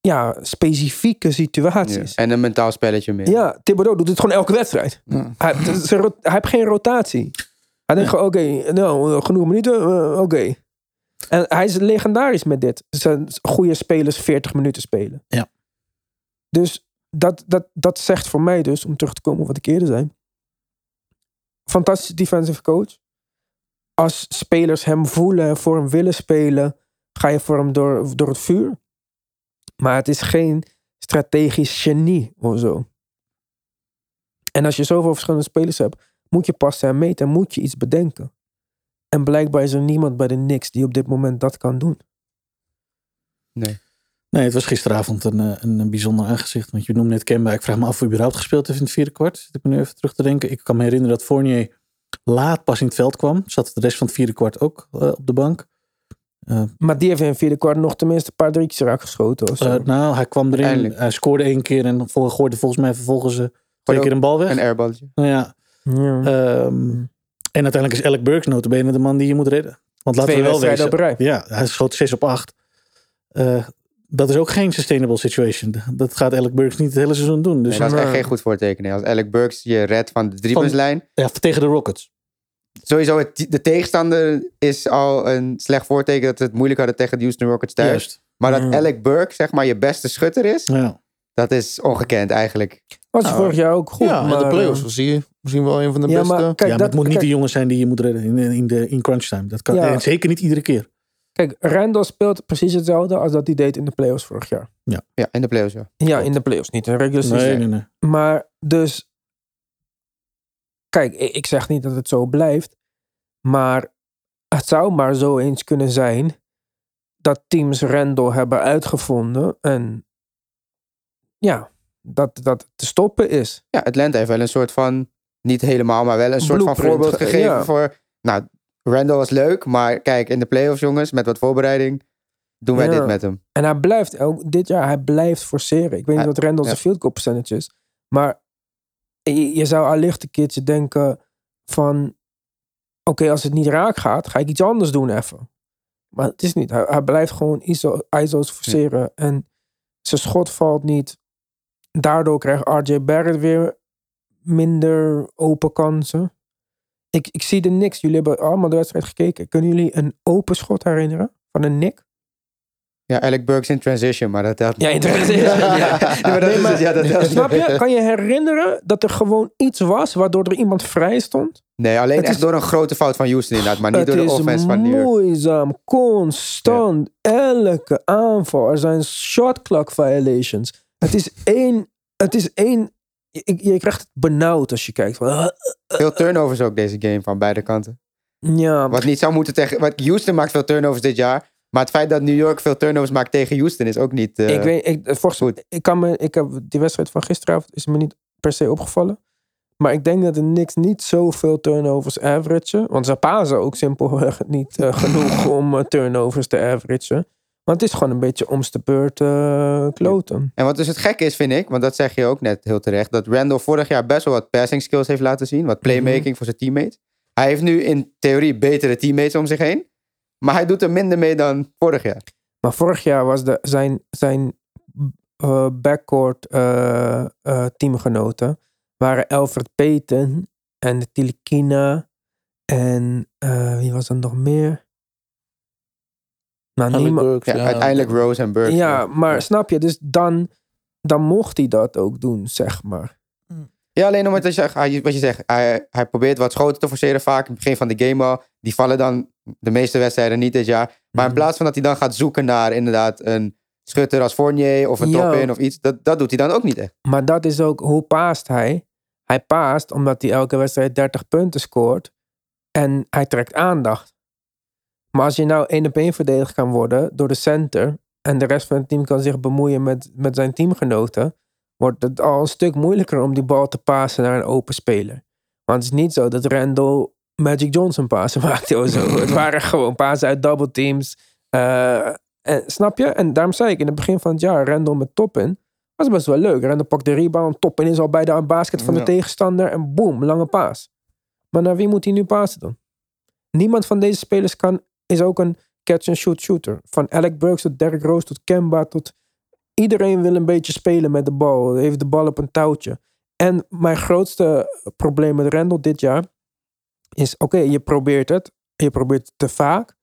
ja, specifieke situaties. Ja. En een mentaal spelletje meer. Ja, Thibodeau doet het gewoon elke wedstrijd. Ja. Hij heeft geen rotatie. Hij denkt gewoon, oké, nou, genoeg minuten, eh, oké. En hij is legendarisch met dit. Zijn goede spelers 40 minuten spelen. Ja. Dus dat, dat, dat zegt voor mij dus, om terug te komen op wat ik eerder zei. Fantastische defensive coach. Als spelers hem voelen en voor hem willen spelen, ga je voor hem door, door het vuur. Maar het is geen strategisch genie of zo. En als je zoveel verschillende spelers hebt, moet je passen en meten en moet je iets bedenken. En blijkbaar is er niemand bij de Knicks die op dit moment dat kan doen. Nee. Nee, het was gisteravond een, eh, een, een bijzonder aangezicht. Want je noemde net Kemba. Ik vraag me af of hij überhaupt gespeeld heeft in het vierde kwart. Zit ik me nu even terug te denken. Ik kan me herinneren dat Fournier laat pas in het veld kwam. Zat de rest van het vierde kwart ook eh, op de bank. Maar die heeft in het vierde kwart nog tenminste een paar drietjes raak geschoten. Of. Eh, nou, hij kwam erin. Eindelijk. Hij scoorde één keer en vol- gooide volgens mij vervolgens eh, twee keer een bal weg. Een airballetje. Nou ja, ja. ehm, en uiteindelijk is Alec Burks notabene de man die je moet redden. Want laten Twee we wel rij. Ja, hij schoot 6 op 8. Dat is ook geen sustainable situation. Dat gaat Alec Burks niet het hele seizoen doen. Dus Nee, dat is echt maar- geen goed voorteken. Als Alec Burks je redt van de driepuntslijn. ja, tegen de Rockets. Sowieso, het, de tegenstander is al een slecht voorteken dat ze het moeilijk hadden tegen de Houston Rockets thuis. Juist. Maar dat Mm. Alec Burks, zeg maar, je beste schutter is, Ja. dat is ongekend eigenlijk. Was Nou, vorig jaar ook goed. ja, maar, de playoffs eh, was hij misschien wel een van de ja, beste. maar kijk, ja, maar dat, het moet niet de jongen zijn die je moet redden in, in, de, in crunch time. Dat kan, Ja. En zeker niet iedere keer. Kijk, Randall speelt precies hetzelfde als dat hij deed in de playoffs vorig jaar. Ja, in de playoffs, ja. Ja, in de playoffs, niet in de regular season. Nee, nee, nee. Maar dus, kijk, ik, ik zeg niet dat het zo blijft, maar het zou maar zo eens kunnen zijn dat teams Randall hebben uitgevonden en ja, dat dat te stoppen is. Ja, Atlanta heeft wel een soort van, niet helemaal, maar wel een soort van voorbeeld ge- gegeven ja. voor, nou, Randall was leuk, maar kijk, in de playoffs jongens, met wat voorbereiding, doen wij Ja. dit met hem. En hij blijft, ook dit jaar, hij blijft forceren. Ik weet niet wat Randall zijn ja. field goal percentage is, maar je, je zou allicht een keertje denken van, oké, als het niet raak gaat, ga ik iets anders doen even. Maar het is niet. Hij, hij blijft gewoon ISO, ISO's forceren en zijn schot valt niet. Daardoor krijgt RJ Barrett weer minder open kansen. Ik, ik zie de Knicks. Jullie hebben allemaal de wedstrijd gekeken. Kunnen jullie een open schot herinneren van een Nick? Ja, Alec Burks in transition, maar dat telt Ja, niet. in transition, ja. ja, maar dat Nee, is maar- het, ja, dat telt niet. Snap je? Kan je herinneren dat er gewoon iets was waardoor er iemand vrij stond? Nee, alleen Het echt is- door een grote fout van Houston inderdaad, maar niet door de offense van New York. moeizaam, constant, elke aanval. Er zijn shot clock violations. Het is één, het is één, je, je krijgt het benauwd als je kijkt. Van, Veel turnovers ook deze game van beide kanten. ja, Wat niet zou moeten tegen. Wat Houston maakt veel turnovers dit jaar. Maar het feit dat New York veel turnovers maakt tegen Houston is ook niet. eh, ik weet, ik, volgens, goed. ik kan me, ik heb die wedstrijd van gisteravond is me niet per se opgevallen. Maar ik denk dat de Knicks niet zoveel turnovers averagen. Want ze pasen ook simpelweg niet eh, genoeg om eh, turnovers te averagen. Want het is gewoon een beetje om de beurt eh, kloten. En wat dus het gekke is, vind ik, want dat zeg je ook net heel terecht, dat Randall vorig jaar best wel wat passing skills heeft laten zien, wat playmaking Mhm. voor zijn teammates. Hij heeft nu in theorie betere teammates om zich heen, maar hij doet er minder mee dan vorig jaar. Maar vorig jaar was de, zijn, zijn eh, backcourt eh, teamgenoten waren Alfred Payton en Tilikina en wie was er nog meer? Nou, Alec niemand. Burks, Ja, uiteindelijk Rose en Burks. Ja, maar Ja. snap je? Dus dan, dan mocht hij dat ook doen, zeg maar. Ja, alleen omdat je zegt, hij- wat je zegt, hij, hij probeert wat schoten te forceren vaak in het begin van de game al. Die vallen dan de meeste wedstrijden niet dit jaar. Maar in Mhm. plaats van dat hij dan gaat zoeken naar inderdaad een schutter als Fournier of een Ja. top in of iets, dat, dat doet hij dan ook niet echt. Maar dat is ook, hoe paast hij? Hij paast omdat hij elke wedstrijd 30 punten scoort. En hij trekt aandacht. Maar als je nou één op één verdedigd kan worden door de center. En de rest van het team kan zich bemoeien met, met zijn teamgenoten. Wordt het al een stuk moeilijker om die bal te pasen naar een open speler. Want het is niet zo dat Randall Magic Johnson pasen maakte of zo. het waren gewoon pasen uit double teams. Eh, en, snap je? En daarom zei ik in het begin van het jaar, Randall met top in. Was best wel leuk. Randall pakt de rebound, top in is al bij de basket van de Ja. tegenstander. En boom, lange paas. Maar naar wie moet hij nu pasen dan? Niemand van deze spelers kan, is ook een catch-and-shoot shooter. Van Alec Burks tot Derrick Rose tot Kemba tot... Iedereen wil een beetje spelen met de bal. Heeft de bal op een touwtje. En mijn grootste probleem met Randall dit jaar... is oké, je probeert het. Je probeert het te vaak.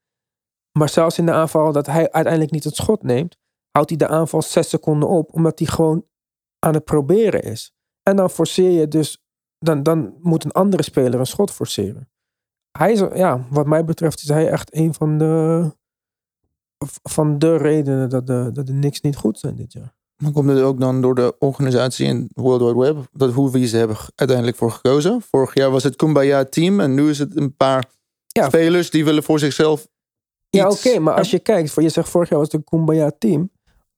Maar zelfs in de aanval dat hij uiteindelijk niet het schot neemt, houdt hij de aanval zes seconden op, omdat hij gewoon aan het proberen is. En dan forceer je dus, dan, dan moet een andere speler een schot forceren. Hij is, ja, wat mij betreft is hij echt een van de, van de redenen dat de, dat de Knicks niet goed zijn dit jaar. Maar komt het ook dan door de organisatie in World Wide Web? Dat hoe wie ze hebben uiteindelijk voor gekozen? Vorig jaar was het Kumbaya team en nu is het een paar Ja. spelers die willen voor zichzelf Ja, oké, maar als je kijkt, voor je zegt vorig jaar was het een Kumbaya team.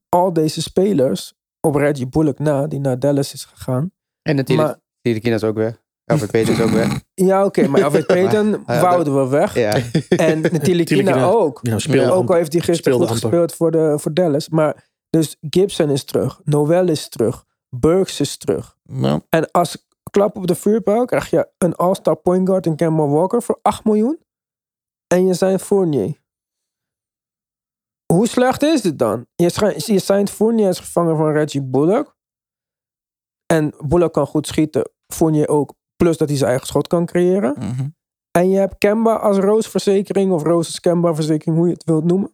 Al deze spelers op Reggie Bullock na, die naar Dallas is gegaan. En natuurlijk, Maar- Tyrikina is ook weg. Albert Peters is ook weg. Ja, oké, maar Alfred Payton wouden we weg. Ja. En natuurlijk Kina ook. Ja, speelde Ook al heeft hij gisteren goed amper. gespeeld voor, de, voor Dallas. Maar dus Gibson is terug. Noel is terug. Burks is terug. Nou, En als klap op de vuurpijl krijg je een all-star point guard in Kemba Walker voor 8 miljoen. En je zijn Fournier. Hoe slecht is dit dan? Je, je zijn Fournier als vervanger van Reggie Bullock. En Bullock kan goed schieten. Fournier ook. Plus dat hij zijn eigen schot kan creëren. mhm. En je hebt Kemba als roosverzekering. Of Roos Kemba verzekering, hoe je het wilt noemen.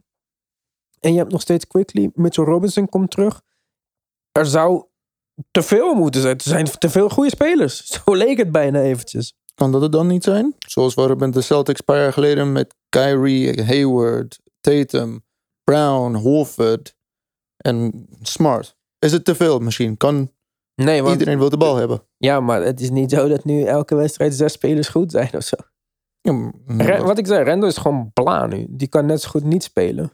En je hebt nog steeds Quickly. Mitchell Robinson komt terug. Er zou te veel moeten zijn. Er zijn te veel goede spelers. Zo leek het bijna eventjes. kan dat het dan niet zijn? Zoals we met de Celtics een paar jaar geleden met Kyrie, Hayward, Tatum, Brown, Horford en Smart. Is het te veel misschien? Kan Nee, want, iedereen wil de bal hebben? ja, maar het is niet zo dat nu elke wedstrijd zes spelers goed zijn of zo. Ja, maar- Ren- wat ik zei, Rendo is gewoon bla nu. Die kan net zo goed niet spelen.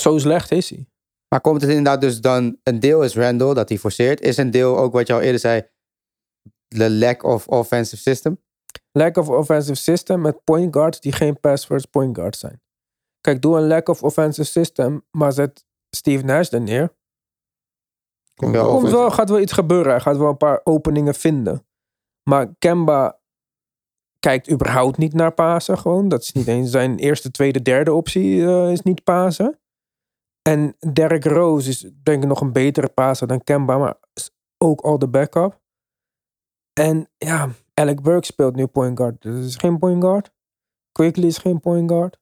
Zo slecht is hij. Maar komt het inderdaad dus dan... Een deel is Randall, dat hij forceert. Is een deel ook wat je al eerder zei... De lack of offensive system. Lack of offensive system met point guards die geen pass-first point guards zijn. Kijk, doe een lack of offensive system, maar zet Steve Nash er neer. Komt wel Komt over. wel, gaat wel iets gebeuren. Hij gaat wel een paar openingen vinden. Maar Kemba kijkt überhaupt niet naar Pasen. Gewoon. Dat is niet eens zijn eerste, tweede, derde optie eh, is niet Pasen. En Derrick Rose is denk ik nog een betere paser dan Kemba, maar is ook al de backup. En ja, Alec Burke speelt nu point guard. Dat is geen point guard. Quickly is geen point guard.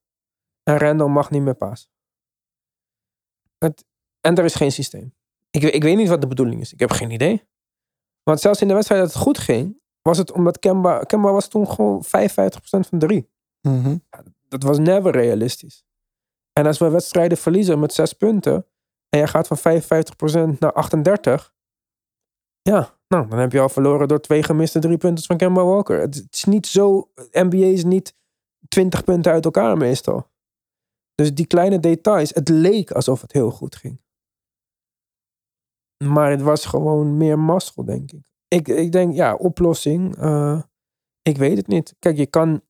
En Randall mag niet meer pasen. Het, en er is geen systeem. Ik, weet- ik weet niet wat de bedoeling is. Ik heb geen idee. Want zelfs in de wedstrijd dat het goed ging, was het omdat Kemba, Kemba was toen gewoon 55% van drie. Mhm. Dat was never realistisch. En als we wedstrijden verliezen met zes punten en je gaat van 55% naar 38, ja, nou, dan heb je al verloren door twee gemiste drie punten van Kemba Walker. Het, het is niet zo, NBA is niet 20 punten uit elkaar meestal. Dus die kleine details, het leek alsof het heel goed ging. Maar het was gewoon meer mazzel, denk ik. Ik, ik denk, ja, oplossing. eh, ik weet het niet. Kijk, je kan.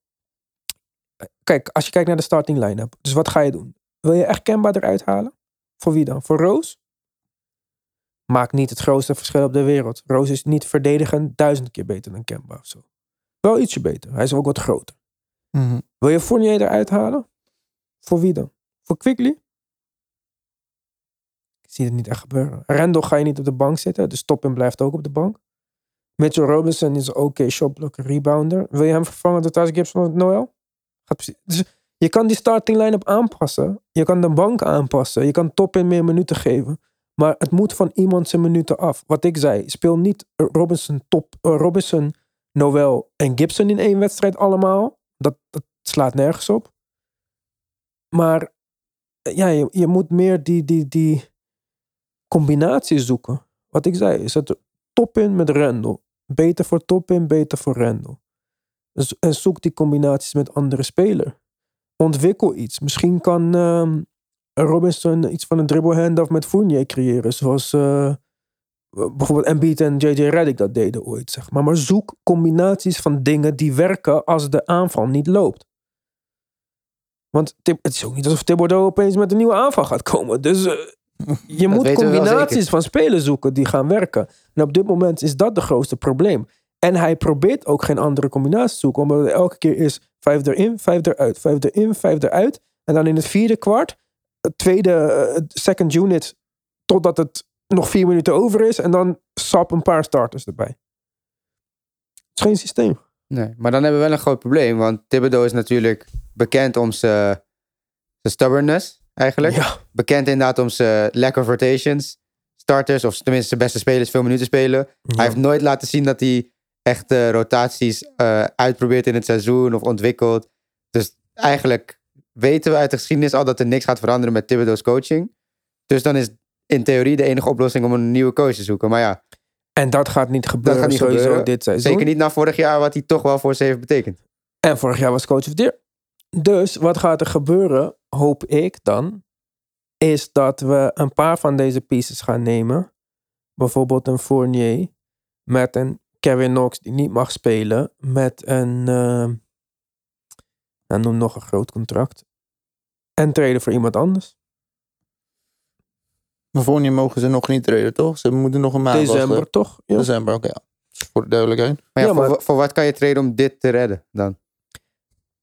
Kijk, als je kijkt naar de starting line-up. Dus wat ga je doen? Wil je echt Kemba eruit halen? Voor wie dan? Voor Roos? Maakt niet het grootste verschil op de wereld. Roos is niet verdedigend duizend keer beter dan Kemba of zo. Wel ietsje beter. Hij is ook wat groter. Mhm. Wil je Fournier eruit halen? Voor wie dan? Voor Quickly? Zie het niet echt gebeuren. Randall ga je niet op de bank zitten. Dus Toppin blijft ook op de bank. Mitchell Robinson is oké shotblocker, rebounder. Wil je hem vervangen door Thijs Gibson of Noel? Dus je kan die starting line-up aanpassen. Je kan de bank aanpassen. Je kan Toppin meer minuten geven. Maar het moet van iemand zijn minuten af. Wat ik zei, speel niet Robinson, top, eh, Robinson, Noel en Gibson in één wedstrijd allemaal. Dat, dat slaat nergens op. Maar eh, ja, je, je moet meer die, die, die combinatie zoeken. Wat ik zei, zet top in met Randall. Beter voor top in, beter voor Randall. Dus, en zoek die combinaties met andere spelers. Ontwikkel iets. Misschien kan ehm, Robinson iets van een dribble handoff met Fournier creëren. Zoals eh, bijvoorbeeld Embiid en JJ Redick dat deden ooit. Zeg maar. maar zoek combinaties van dingen die werken als de aanval niet loopt. Want het is ook niet alsof Thibodeau opeens met een nieuwe aanval gaat komen. Dus eh, je moet combinaties van spelers zoeken die gaan werken. En op dit moment is dat de grootste probleem. En hij probeert ook geen andere combinatie te zoeken. Omdat het elke keer is vijf erin, vijf eruit, vijf erin, vijf eruit. En dan in het vierde kwart, het tweede, eh, second unit, totdat het nog vier minuten over is. En dan sap een paar starters erbij. Het is geen systeem. Nee, maar dan hebben we wel een groot probleem. Want Thibodeau is natuurlijk bekend om zijn zijn stubbornness, eigenlijk. Ja. Bekend inderdaad om zijn lack of rotations. Starters, of tenminste zijn beste spelers, veel minuten spelen. Hij heeft nooit laten zien dat hij echt eh, rotaties eh, uitprobeert in het seizoen of ontwikkelt. Dus eigenlijk weten we uit de geschiedenis al dat er niks gaat veranderen met Thibodeau's coaching. Dus dan is in theorie de enige oplossing om een nieuwe coach te zoeken. Maar ja, En dat gaat niet gebeuren gaat niet sowieso gebeuren. dit seizoen. zeker niet na vorig jaar, wat hij toch wel voor ze heeft betekend. En vorig jaar was coach of the year. Dus wat gaat er gebeuren, hoop ik dan, is dat we een paar van deze pieces gaan nemen. Bijvoorbeeld een Fournier met een Kevin Knox die niet mag spelen. Met een, nou, noem nog een groot contract. En traden voor iemand anders. Maar voor mogen ze nog niet treden, toch? Ze moeten nog een maand December wachten. toch? Ja. December, oké. ja. Dus voor de duidelijkheid. Maar ja, Ja, voor, maar- voor wat kan je treden om dit te redden dan?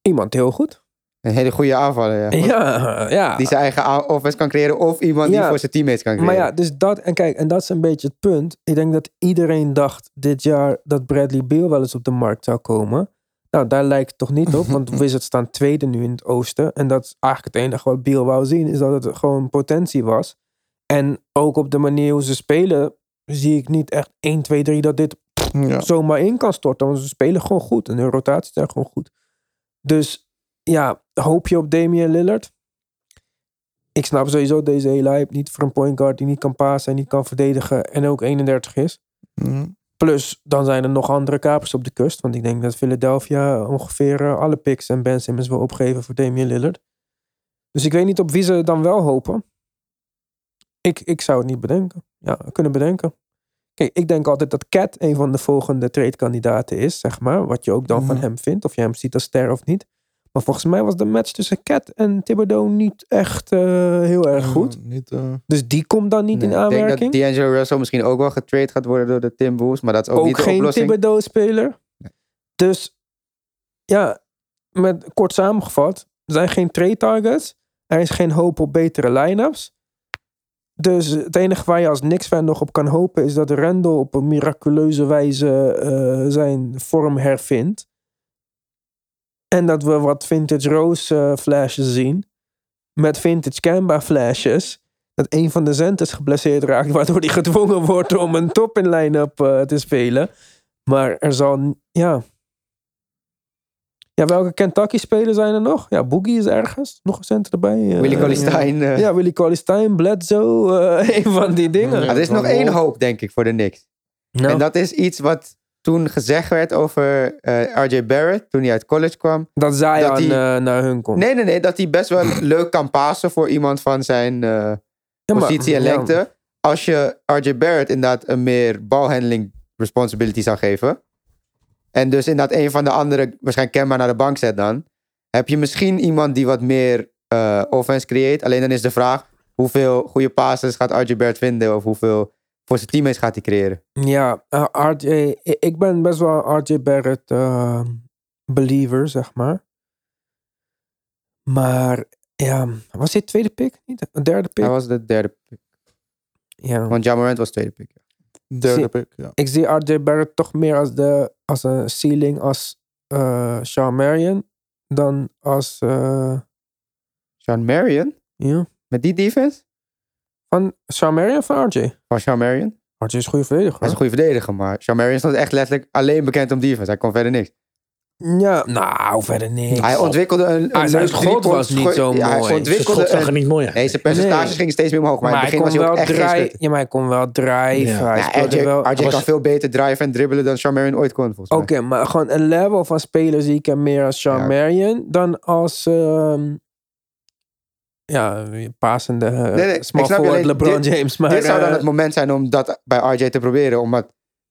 Iemand heel goed. Een hele goede aanvaller, ja. Ja, ja. Die zijn eigen offense kan creëren of iemand die voor zijn teammates kan creëren. Maar ja, dus dat, en kijk, en dat is een beetje het punt. Ik denk dat iedereen dacht dit jaar dat Bradley Beal wel eens op de markt zou komen. Nou, daar lijkt het toch niet op, want Wizards staan tweede nu in het oosten. En dat is eigenlijk het enige wat Beal wou zien, is dat het gewoon potentie was. En ook op de manier hoe ze spelen, zie ik niet echt 1, 2, 3 dat dit Ja. zomaar in kan storten. Want ze spelen gewoon goed en hun rotaties zijn gewoon goed. Dus ja, hoop je op Damian Lillard? Ik snap sowieso deze hele hype niet voor een point guard die niet kan passen en niet kan verdedigen en ook 31 is. Mhm. Plus, dan zijn er nog andere kapers op de kust. Want ik denk dat Philadelphia ongeveer eh, alle picks en Ben Simmons wil opgeven voor Damian Lillard. Dus ik weet niet op wie ze dan wel hopen. Ik, ik zou het niet bedenken. Ja, kunnen bedenken. Kijk, ik denk altijd dat Cat een van de volgende trade-kandidaten is, zeg maar. Wat je ook dan van Mhm. hem vindt. Of je hem ziet als ster of niet. Maar volgens mij was de match tussen Cat en Thibodeau niet echt eh, heel erg goed. Niet, eh, Dus die komt dan niet Nee, in ik denk aanmerking. dat D'Angelo Russell misschien ook wel getrade gaat worden door de Timberwolves. Maar dat is ook, ook niet de geen oplossing. Thibodeau-speler. Dus ja, met, kort samengevat, er zijn geen trade targets. Er is geen hoop op betere line-ups. Dus het enige waar je als Knicks-fan nog op kan hopen... is dat Randall op een miraculeuze wijze eh, zijn vorm hervindt. En dat we wat vintage Rose eh, flashes zien. Met vintage Kemba flashes. Dat een van de centers geblesseerd raakt... waardoor hij gedwongen wordt om een top in line-up eh, te spelen. Maar er zal... Ja. Ja, welke Kentucky-spelers zijn er nog? Ja, Boogie is ergens. Nog een center erbij. eh, ja. Stein. eh, Ja, Willie Cauley Stein, Bledsoe. eh, een van die dingen. Ja. Ah, er is nog één hoop, denk ik, voor de Knicks. Nou, En dat is iets wat toen gezegd werd over eh, RJ Barrett, toen hij uit college kwam. dat Zion dat eh, naar hun komt. Nee, nee, nee, dat hij best wel leuk kan passen voor iemand van zijn eh, Ja, maar- positie en ja. lengte. Als je RJ Barrett inderdaad een meer balhandling responsibility zou geven. En dus inderdaad een van de andere, waarschijnlijk Kemba naar de bank zet dan. Heb je misschien iemand die wat meer eh, offense creëert. Alleen dan is de vraag, hoeveel goede passes gaat RJ Barrett vinden? Of hoeveel voor zijn teammates gaat hij creëren? Ja, eh, RJ, ik ben best wel RJ Barrett eh, believer, zeg maar. Maar ja, was dit tweede pick? Niet een derde pick? Hij was de derde pick. Ja. Want Jamorant was tweede pick. Derde Zie- pick, ja. Ik zie RJ Barrett toch meer als, de, als een ceiling als eh Sean Marion dan als... eh, Sean Marion? ja. Met die defense? Van Sean Marion of van RJ? Van Sean Marion? RJ is een goede verdediger. Hij is een goede verdediger, maar Sean Marion stond echt letterlijk alleen bekend om defense. Hij kon verder niks. Ja, nou, verder niks. Hij ontwikkelde een, Ah, een zijn leuk schot was niet zo ja, Hij mooi. Zijn ontwikkelde er een, niet mooi uit. nee, zijn percentages Nee. gingen steeds meer omhoog. Maar, Maar in hij het begin kon was hij wel ook echt schutter. Ja, maar hij kon wel drijven. Ja. Hij Ja, RJ, wel... RJ was- kan veel beter driven en dribbelen dan Sean Marion ooit kon, volgens Oké, mij. maar gewoon een level van speler zie ik hem meer als Sean Ja. Marion dan als... ehm, ja, pasende uh, Nee, nee, ik small snap je, forward alleen LeBron dit- James. Maar, Dit zou dan eh, het moment zijn om dat bij RJ te proberen. Omdat,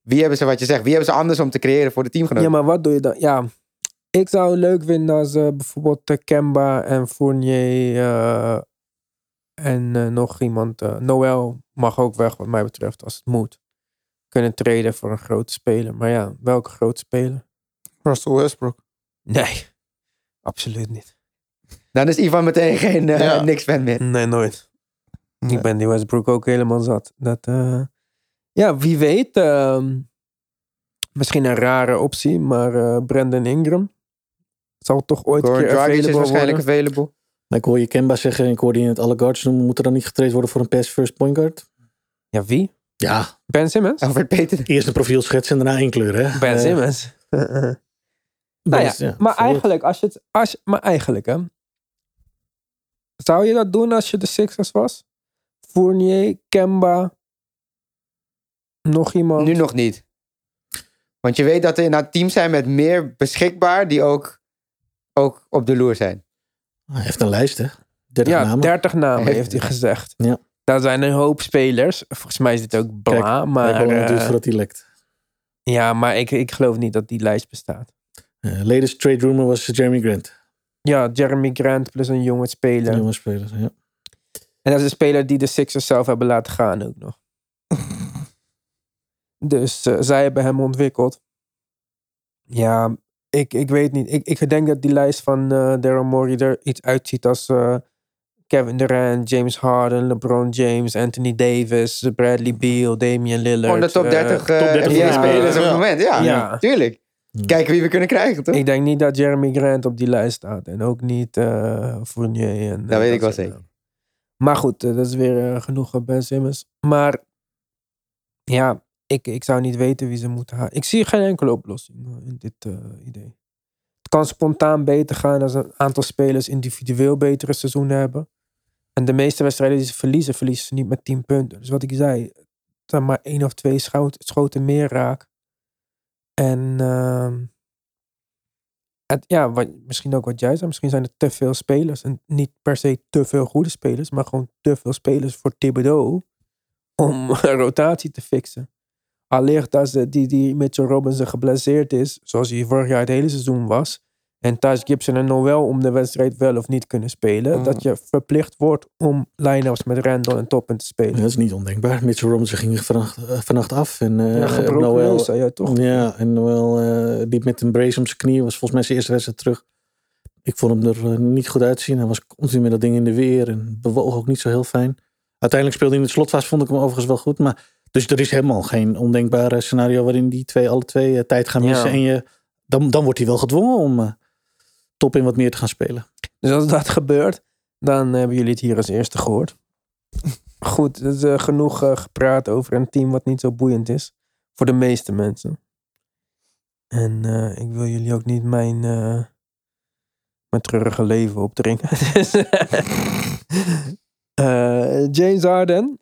wie hebben ze, wat je zegt, wie hebben ze anders om te creëren voor de teamgenoten? ja, maar wat doe je dan? Ja, ik zou het leuk vinden als eh, bijvoorbeeld eh, Kemba en Fournier eh, en eh, nog iemand... Noel mag ook weg wat mij betreft als het moet. Kunnen treden voor een grote speler. Maar ja, welke grote speler? Russell Westbrook. Nee, absoluut niet. Dan is Ivan meteen geen eh, Ja. niks fan meer. Nee, nooit. Nee. Ik ben die Westbrook ook helemaal zat. Dat, eh, ja, wie weet. ehm, Misschien een rare optie, maar eh, Brandon Ingram zal toch ooit een Goran keer Dragic is waarschijnlijk worden. available. Maar ik hoor je Kemba zeggen, en ik hoorde je het alle guards noemen, moet er dan niet getraind worden voor een pass first point guard? Ja, wie? Ja, Ben Simmons? Alfred Peter. eerst een profiel schetsen en daarna inkleuren. Hè? Ben Simmons. nou ja, ja, maar eigenlijk, als je het, als, je- maar eigenlijk, hè. Zou je dat doen als je de Sixers was? Fournier, Kemba, nog iemand? Nu nog niet. Want je weet dat er inderdaad teams zijn met meer beschikbaar die ook, ook op de loer zijn. Hij heeft een lijst, hè? 30 ja, namen. 30 namen Heeft- heeft hij gezegd. Ja. Daar zijn een hoop spelers. Volgens mij is dit ook bla, Kijk, maar... Kijk het duurt eh, voordat hij lekt. ja, maar ik, ik geloof niet dat die lijst bestaat. Eh, latest trade rumor was Jeremy Grant. Ja, Jeremy Grant plus een jonge speler. Een jonge speler. Ja. En dat is een speler die de Sixers zelf hebben laten gaan ook nog. dus eh, zij hebben hem ontwikkeld. Ja, ik, ik weet niet. Ik, ik denk dat die lijst van eh Daryl Morey er iets uitziet als eh, Kevin Durant, James Harden, LeBron James, Anthony Davis, Bradley Beal, Damian Lillard. Gewoon de top eh, 30, eh, top 30 NBA ja, spelers op ja. het moment. Ja, Ja. tuurlijk. Hmm. Kijken wie we kunnen krijgen, toch? ik denk niet dat Jeremy Grant op die lijst staat. En ook niet eh Fournier. En, Dat weet ik wel zeker. Maar goed, dat is weer genoeg Ben Simmons. Maar ja, ik, ik zou niet weten wie ze moeten halen. Ik zie geen enkele oplossing eh, in dit eh, idee. Het kan spontaan beter gaan als een aantal spelers individueel betere seizoenen hebben. En de meeste wedstrijden die ze verliezen, verliezen ze niet met 10 punten. Dus wat ik zei, zijn maar één of twee schoten meer raak. En ehm, het, ja, misschien ook wat jij zei, misschien zijn er te veel spelers. En niet per se te veel goede spelers, maar gewoon te veel spelers voor Thibodeau om rotatie te fixen. De, die, die Mitchell Robinson geblesseerd is, zoals hij vorig jaar het hele seizoen was, en Thijs Gibson en Noel om de wedstrijd wel of niet kunnen spelen, Mm. dat je verplicht wordt om line-ups met Randall en Toppen te spelen. Dat is niet ondenkbaar. Mitchell Robinson ging vannacht, eh, vannacht af. En, eh ja, gebroken Noel, jij toch? Ja, en Noel eh liep met een brace om zijn knie. Was volgens mij zijn eerste wedstrijd terug. Ik vond hem er eh, niet goed uitzien. Hij was continu met dat ding in de weer. En bewoog ook niet zo heel fijn. Uiteindelijk speelde hij in het slotfase, vond ik hem overigens wel goed. Maar, dus er is helemaal geen ondenkbare scenario waarin die twee alle twee eh, tijd gaan Ja. missen. En je, dan, dan wordt hij wel gedwongen om eh, top in wat meer te gaan spelen. Dus als dat gebeurt, dan hebben jullie het hier als eerste gehoord. Goed, er is eh, genoeg gepraat over een team wat niet zo boeiend is. Voor de meeste mensen. En ik wil jullie ook niet mijn, mijn treurige leven opdringen. Dus, James Harden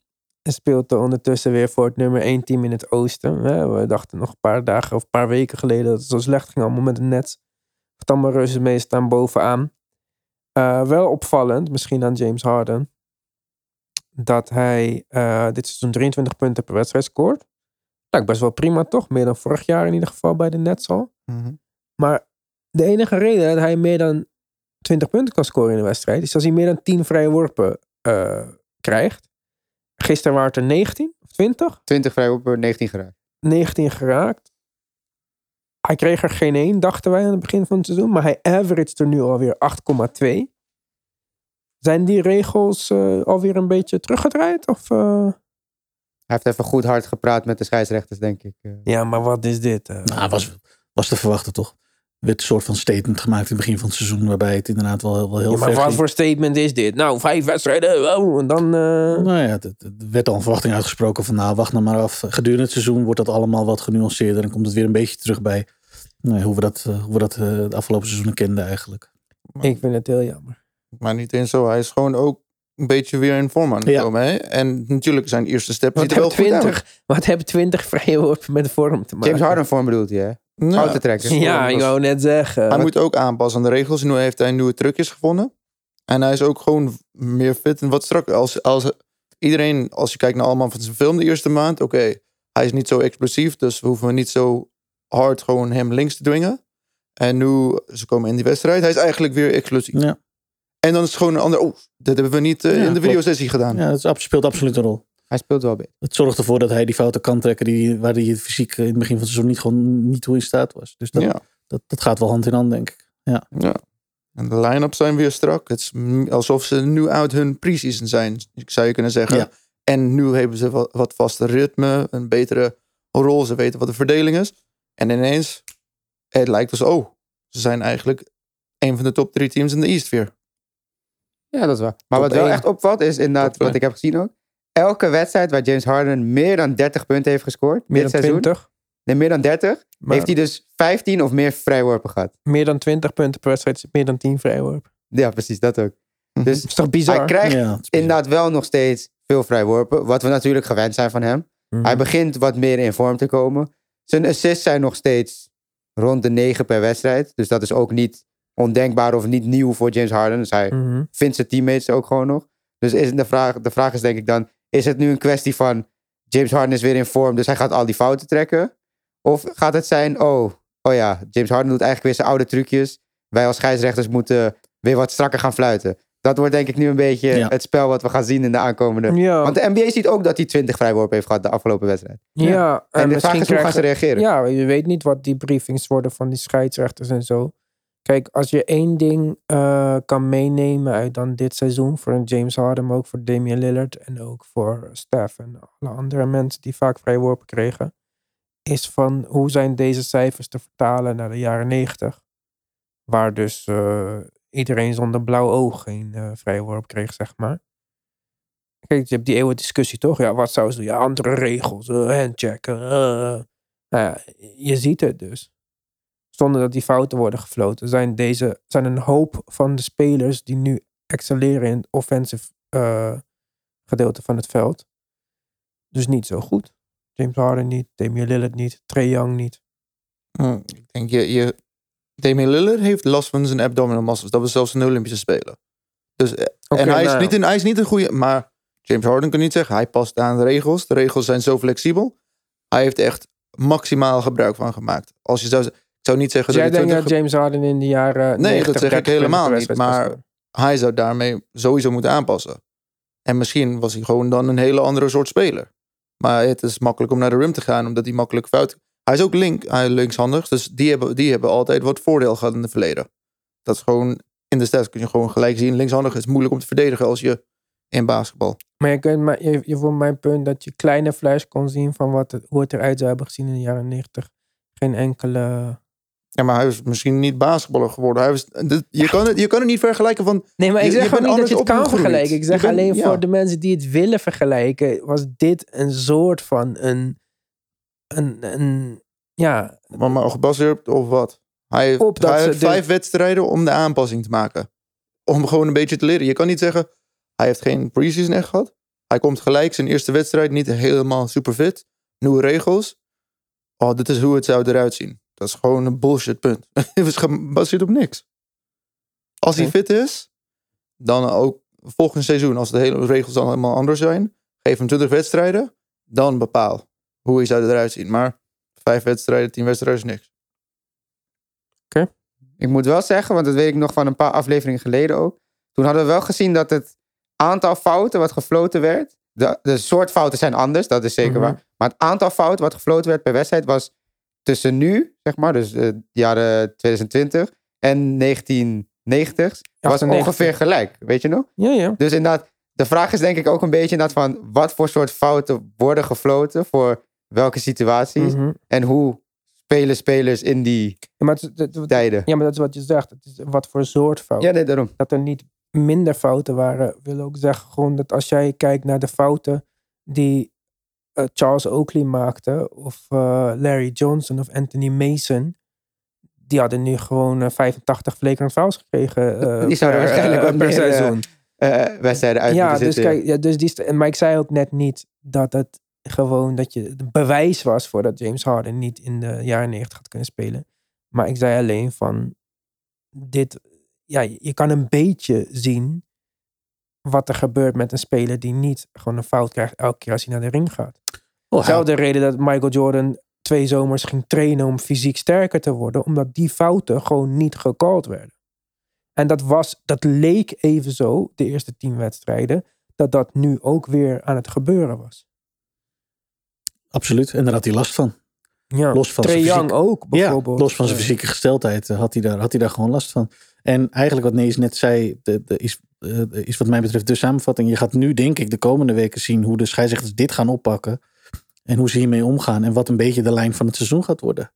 speelt er ondertussen weer voor het nummer 1 team in het oosten. We dachten nog een paar dagen of een paar weken geleden dat het zo slecht ging allemaal met de Nets. Het allemaal reuze mee staan bovenaan. Eh, wel opvallend, misschien aan James Harden, dat hij eh, dit seizoen 23 punten per wedstrijd scoort. Nou, best wel prima toch? Meer dan vorig jaar in ieder geval bij de Nets al. Mhm. Maar de enige reden dat hij meer dan 20 punten kan scoren in een wedstrijd, is als hij meer dan 10 vrije worpen eh, krijgt. Gisteren waren het er 19 of 20. 20 vrij op 19 geraakt. 19 geraakt. Hij kreeg er geen één, dachten wij aan het begin van het seizoen. Maar hij averaged er nu alweer 8,2. Zijn die regels eh, alweer een beetje teruggedraaid? Of, eh? Hij heeft even goed hard gepraat met de scheidsrechters, denk ik. eh. Ja, maar wat is dit? eh? Nou, was, was te verwachten toch? Er werd een soort van statement gemaakt in het begin van het seizoen. Waarbij het inderdaad wel, wel heel Ja, maar wat ging. voor statement is dit? Nou, vijf wedstrijden. Oh, en dan... eh, Nou ja, het- het- er werd al een verwachting uitgesproken van nou, wacht nou maar af. Gedurende het seizoen wordt dat allemaal wat genuanceerder en komt het weer een beetje terug bij nou, hoe we dat, eh, hoe we dat eh, de afgelopen seizoenen kenden eigenlijk. Ik vind het heel jammer. Maar niet eens zo. Hij is gewoon ook een beetje weer in vorm aan het Ja. komen. Hè? En natuurlijk zijn eerste step Wat ziet er wel uit. 20, wat hebben 20 vrije worpen met vorm te maken? James Harden vorm bedoelt je, hè? Ja. Fouten trekken. Ja, ik wou net zeggen. Hij moet ook aanpassen aan de regels. Nu heeft hij nieuwe trucjes gevonden. En hij is ook gewoon meer fit en wat strakker. Als, als iedereen, als je kijkt naar allemaal van zijn film de eerste maand. Oké, hij is niet zo explosief. Dus we hoeven niet zo hard gewoon hem links te dwingen. En nu, ze komen in die wedstrijd. Hij is eigenlijk weer explosief. Ja, En dan is het gewoon een ander. Oh, dit hebben we niet eh, Ja, in de klopt. videosessie gedaan. ja dat speelt absoluut een rol. Hij speelt wel beter. Het zorgt ervoor dat hij die fouten kan trekken die, waar hij fysiek in het begin van het seizoen niet, gewoon niet toe in staat was. Dus dat, Ja. dat, dat gaat wel hand in hand, denk ik. Ja. Ja. En de line-ups zijn weer strak. Het is alsof ze nu uit hun pre-season zijn, zou je kunnen zeggen. Ja. En nu hebben ze wat, wat vaste ritme, een betere rol. Ze weten wat de verdeling is. En ineens, het lijkt dus, oh, ze zijn eigenlijk een van de top drie teams in de East weer. Ja, dat is waar. Maar Top wat wel echt opvalt is inderdaad, Top wat ik heb gezien ook. Elke wedstrijd waar James Harden meer dan 30 punten heeft gescoord. Meer dit dan seizoen. 20. Nee, meer dan 30. Maar Heeft hij dus 15 of meer vrijworpen gehad. meer dan 20 punten per wedstrijd, is meer dan 10 vrijworpen. Ja, precies, dat ook. Dus Dat is toch bizar? hij krijgt Ja, bizar. inderdaad wel nog steeds veel vrijworpen. Wat we natuurlijk gewend zijn van hem. Mhm. Hij begint wat meer in vorm te komen. Zijn assists zijn nog steeds rond de 9 per wedstrijd. Dus dat is ook niet ondenkbaar of niet nieuw voor James Harden. Dus hij Mhm. vindt zijn teammates ook gewoon nog. Dus is de, vraag, de vraag is denk ik dan... Is het nu een kwestie van... James Harden is weer in vorm, dus hij gaat al die fouten trekken? Of gaat het zijn... Oh, oh ja, James Harden doet eigenlijk weer zijn oude trucjes. Wij als scheidsrechters moeten weer wat strakker gaan fluiten. Dat wordt denk ik nu een beetje Ja. het spel wat we gaan zien in de aankomende... Ja, Want de NBA ziet ook dat hij 20 vrijworpen heeft gehad de afgelopen wedstrijd. ja. En, de misschien vraag is hoe gaan ze krijgen- reageren? Ja, je weet niet wat die briefings worden van die scheidsrechters en zo. Kijk, als je één ding eh, kan meenemen uit dan dit seizoen voor James Harden, maar ook voor Damian Lillard en ook voor Steph en alle andere mensen die vaak vrijworpen kregen, is van hoe zijn deze cijfers te vertalen naar de jaren 90, waar dus eh, iedereen zonder blauw oog geen eh vrijworp kreeg, zeg maar. Kijk, je hebt die eeuwige discussie toch? Ja, wat zouden ze doen? Ja, andere regels, handchecken. Nou ja, je ziet het dus. Zonder dat die fouten worden gefloten, zijn deze zijn een hoop van de spelers die nu excelleren in het offensive eh, gedeelte van het veld. Dus niet zo goed. James Harden niet, Damian Lillard niet, Trey Young niet. Hm, Ik denk, je, je, Damian Lillard heeft last van zijn abdominal muscles. Dat was zelfs de Olympische Spelen. Dus, eh, en hij is, nou, niet een, hij is niet een goede... Maar James Harden kan niet zeggen, hij past aan de regels. De regels zijn zo flexibel. Hij heeft echt maximaal gebruik van gemaakt. Als je zou, z- ik zou niet zeggen Dus jij dat hij denkt dat 20 James Harden in de jaren Nee, 90, dat zeg ik 30 punten helemaal niet, maar- hij zou daarmee sowieso moeten aanpassen. En misschien was hij gewoon dan een hele andere soort speler. Maar het is makkelijk om naar de rim te gaan, omdat hij makkelijk fout... Hij is ook link, hij linkshandig, dus die hebben, die hebben altijd wat voordeel gehad in het verleden. Dat is gewoon, in de stats kun je gewoon gelijk zien, linkshandig is moeilijk om te verdedigen als je in basketbal. Maar je, kunt, maar je, je voelt mijn punt dat je kleine flash kon zien van wat het, hoe het eruit zou hebben gezien in de jaren 90. Geen enkele. Ja, maar hij is misschien niet basketballer geworden. Hij was, dit- je, kan het, je kan het niet vergelijken van... Nee, maar ik zeg gewoon niet dat je het kan vergelijken. Ik zeg bent- alleen ja. voor de mensen die het willen vergelijken, was dit een soort van een. een, een ja, Maar, maar gebaseerd op wat? Hij heeft, Op hij de- vijf wedstrijden om de aanpassing te maken. Om gewoon een beetje te leren. Je kan niet zeggen, hij heeft geen preseason echt gehad. Hij komt gelijk zijn eerste wedstrijd niet helemaal super fit. Nieuwe regels. Oh, dit is hoe het zou eruit zien. Dat is gewoon een bullshit punt. Het is gebaseerd op niks. Als hij Oké. fit is, dan ook volgend seizoen, als de hele regels dan helemaal anders zijn, geef hem 20 wedstrijden, dan bepaal hoe hij zou eruit zien. Maar vijf wedstrijden, tien wedstrijden is niks. Ik moet wel zeggen, want dat weet ik nog van een paar afleveringen geleden ook. Toen hadden we wel gezien dat het aantal fouten wat gefloten werd. De, de soort fouten zijn anders, dat is zeker Mhm. waar. Maar het aantal fouten wat gefloten werd per wedstrijd was tussen nu, zeg maar, dus eh, de jaren 2020 en 1990, was 98. ongeveer gelijk. Weet je nog? ja, ja. Dus inderdaad, de vraag is denk ik ook een beetje inderdaad van wat voor soort fouten worden gefloten voor welke situaties. Mhm. En hoe spelen spelers in die Ja, maar, het, het- het- tijden. ja, maar dat is wat je zegt. Het is wat voor soort fout. Ja, nee, daarom. dat er niet minder fouten waren, wil ook zeggen gewoon dat als jij kijkt naar de fouten die eh, Charles Oakley maakte, of eh, Larry Johnson of Anthony Mason, die hadden nu gewoon eh, 85 flagrant fouls gekregen eh, Die zouden per, waarschijnlijk eh, per eh, seizoen. eh, wedstrijden uit ja, dus kijk, ja, dus die, en- maar ik zei ook net niet dat het gewoon dat je het bewijs was voor dat James Harden niet in de jaren 90 had kunnen spelen. Maar ik zei alleen van dit, ja, je kan een beetje zien wat er gebeurt met een speler die niet gewoon een fout krijgt elke keer als hij naar de ring gaat. Oh, Zelfde reden dat Michael Jordan twee zomers ging trainen om fysiek sterker te worden, omdat die fouten gewoon niet gecalled werden. En dat was, dat leek even zo, de eerste tien wedstrijden, dat dat nu ook weer aan het gebeuren was. Absoluut. En daar had hij last van. Ja. Los van Trae zijn Young ook Ja, bijvoorbeeld. los van zijn fysieke gesteldheid eh, had hij, daar, had hij daar gewoon last van. En eigenlijk wat Nees net zei, de, de, is, eh, is wat mij betreft de samenvatting. Je gaat nu denk ik de komende weken zien hoe de scheidsrechters dit gaan oppakken. En hoe ze hiermee omgaan. En wat een beetje de lijn van het seizoen gaat worden.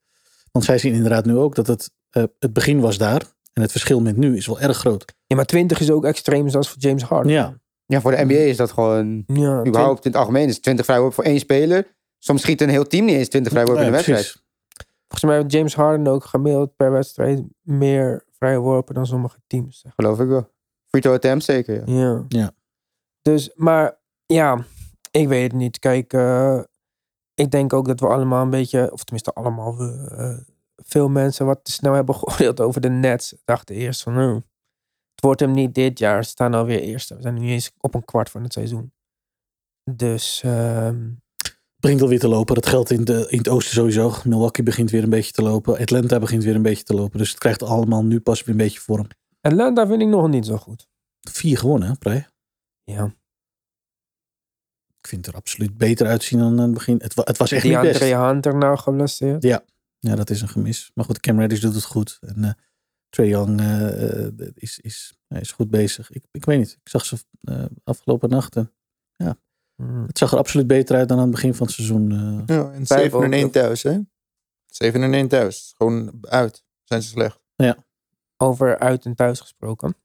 Want zij zien inderdaad nu ook dat het, eh, het begin was daar. En het verschil met nu is wel erg groot. Ja, maar 20 is ook extreem zoals voor James Harden. Ja, Ja, voor de NBA is dat gewoon... Ja, Überhaupt in het algemeen is 20 vrijworpen voor één speler. Soms schiet een heel team niet eens 20 vrijworpen in Ja, een wedstrijd. Volgens mij heeft James Harden ook gemiddeld per wedstrijd meer vrije worpen dan sommige teams. Geloof ik wel. Free throw attempts zeker, ja. Ja. Ja. Dus, maar ja, ik weet het niet. Kijk, eh, ik denk ook dat we allemaal een beetje, of tenminste allemaal, we, eh, veel mensen wat te snel hebben geoordeeld over de Nets. Dachten eerst van, oh, het wordt hem niet dit jaar. Ze staan alweer eerste. We zijn nu eens op een kwart van het seizoen. Dus, ehm, begint alweer te lopen. Dat geldt in, de, in het oosten sowieso. Milwaukee begint weer een beetje te lopen. Atlanta begint weer een beetje te lopen. Dus het krijgt allemaal nu pas weer een beetje vorm. Atlanta vind ik nog niet zo goed. Vier gewonnen, hè, Prey? Ja. Ik vind het er absoluut beter uitzien dan in het begin. Het, wa- het was echt Die niet best. Andre Hunter nou geblesseerd. Ja, dat is een gemis. Maar goed, Cam Reddish doet het goed. En eh Trae Young eh, eh, is, is, is goed bezig. Ik, ik weet niet. Ik zag ze eh, afgelopen nachten. Hmm. Het zag er absoluut beter uit dan aan het begin van het seizoen. eh. Ja, en Vijf 7 en ook. 1 thuis, hè? 7 en 1 thuis. Gewoon uit. Zijn ze slecht. Over uit en thuis gesproken.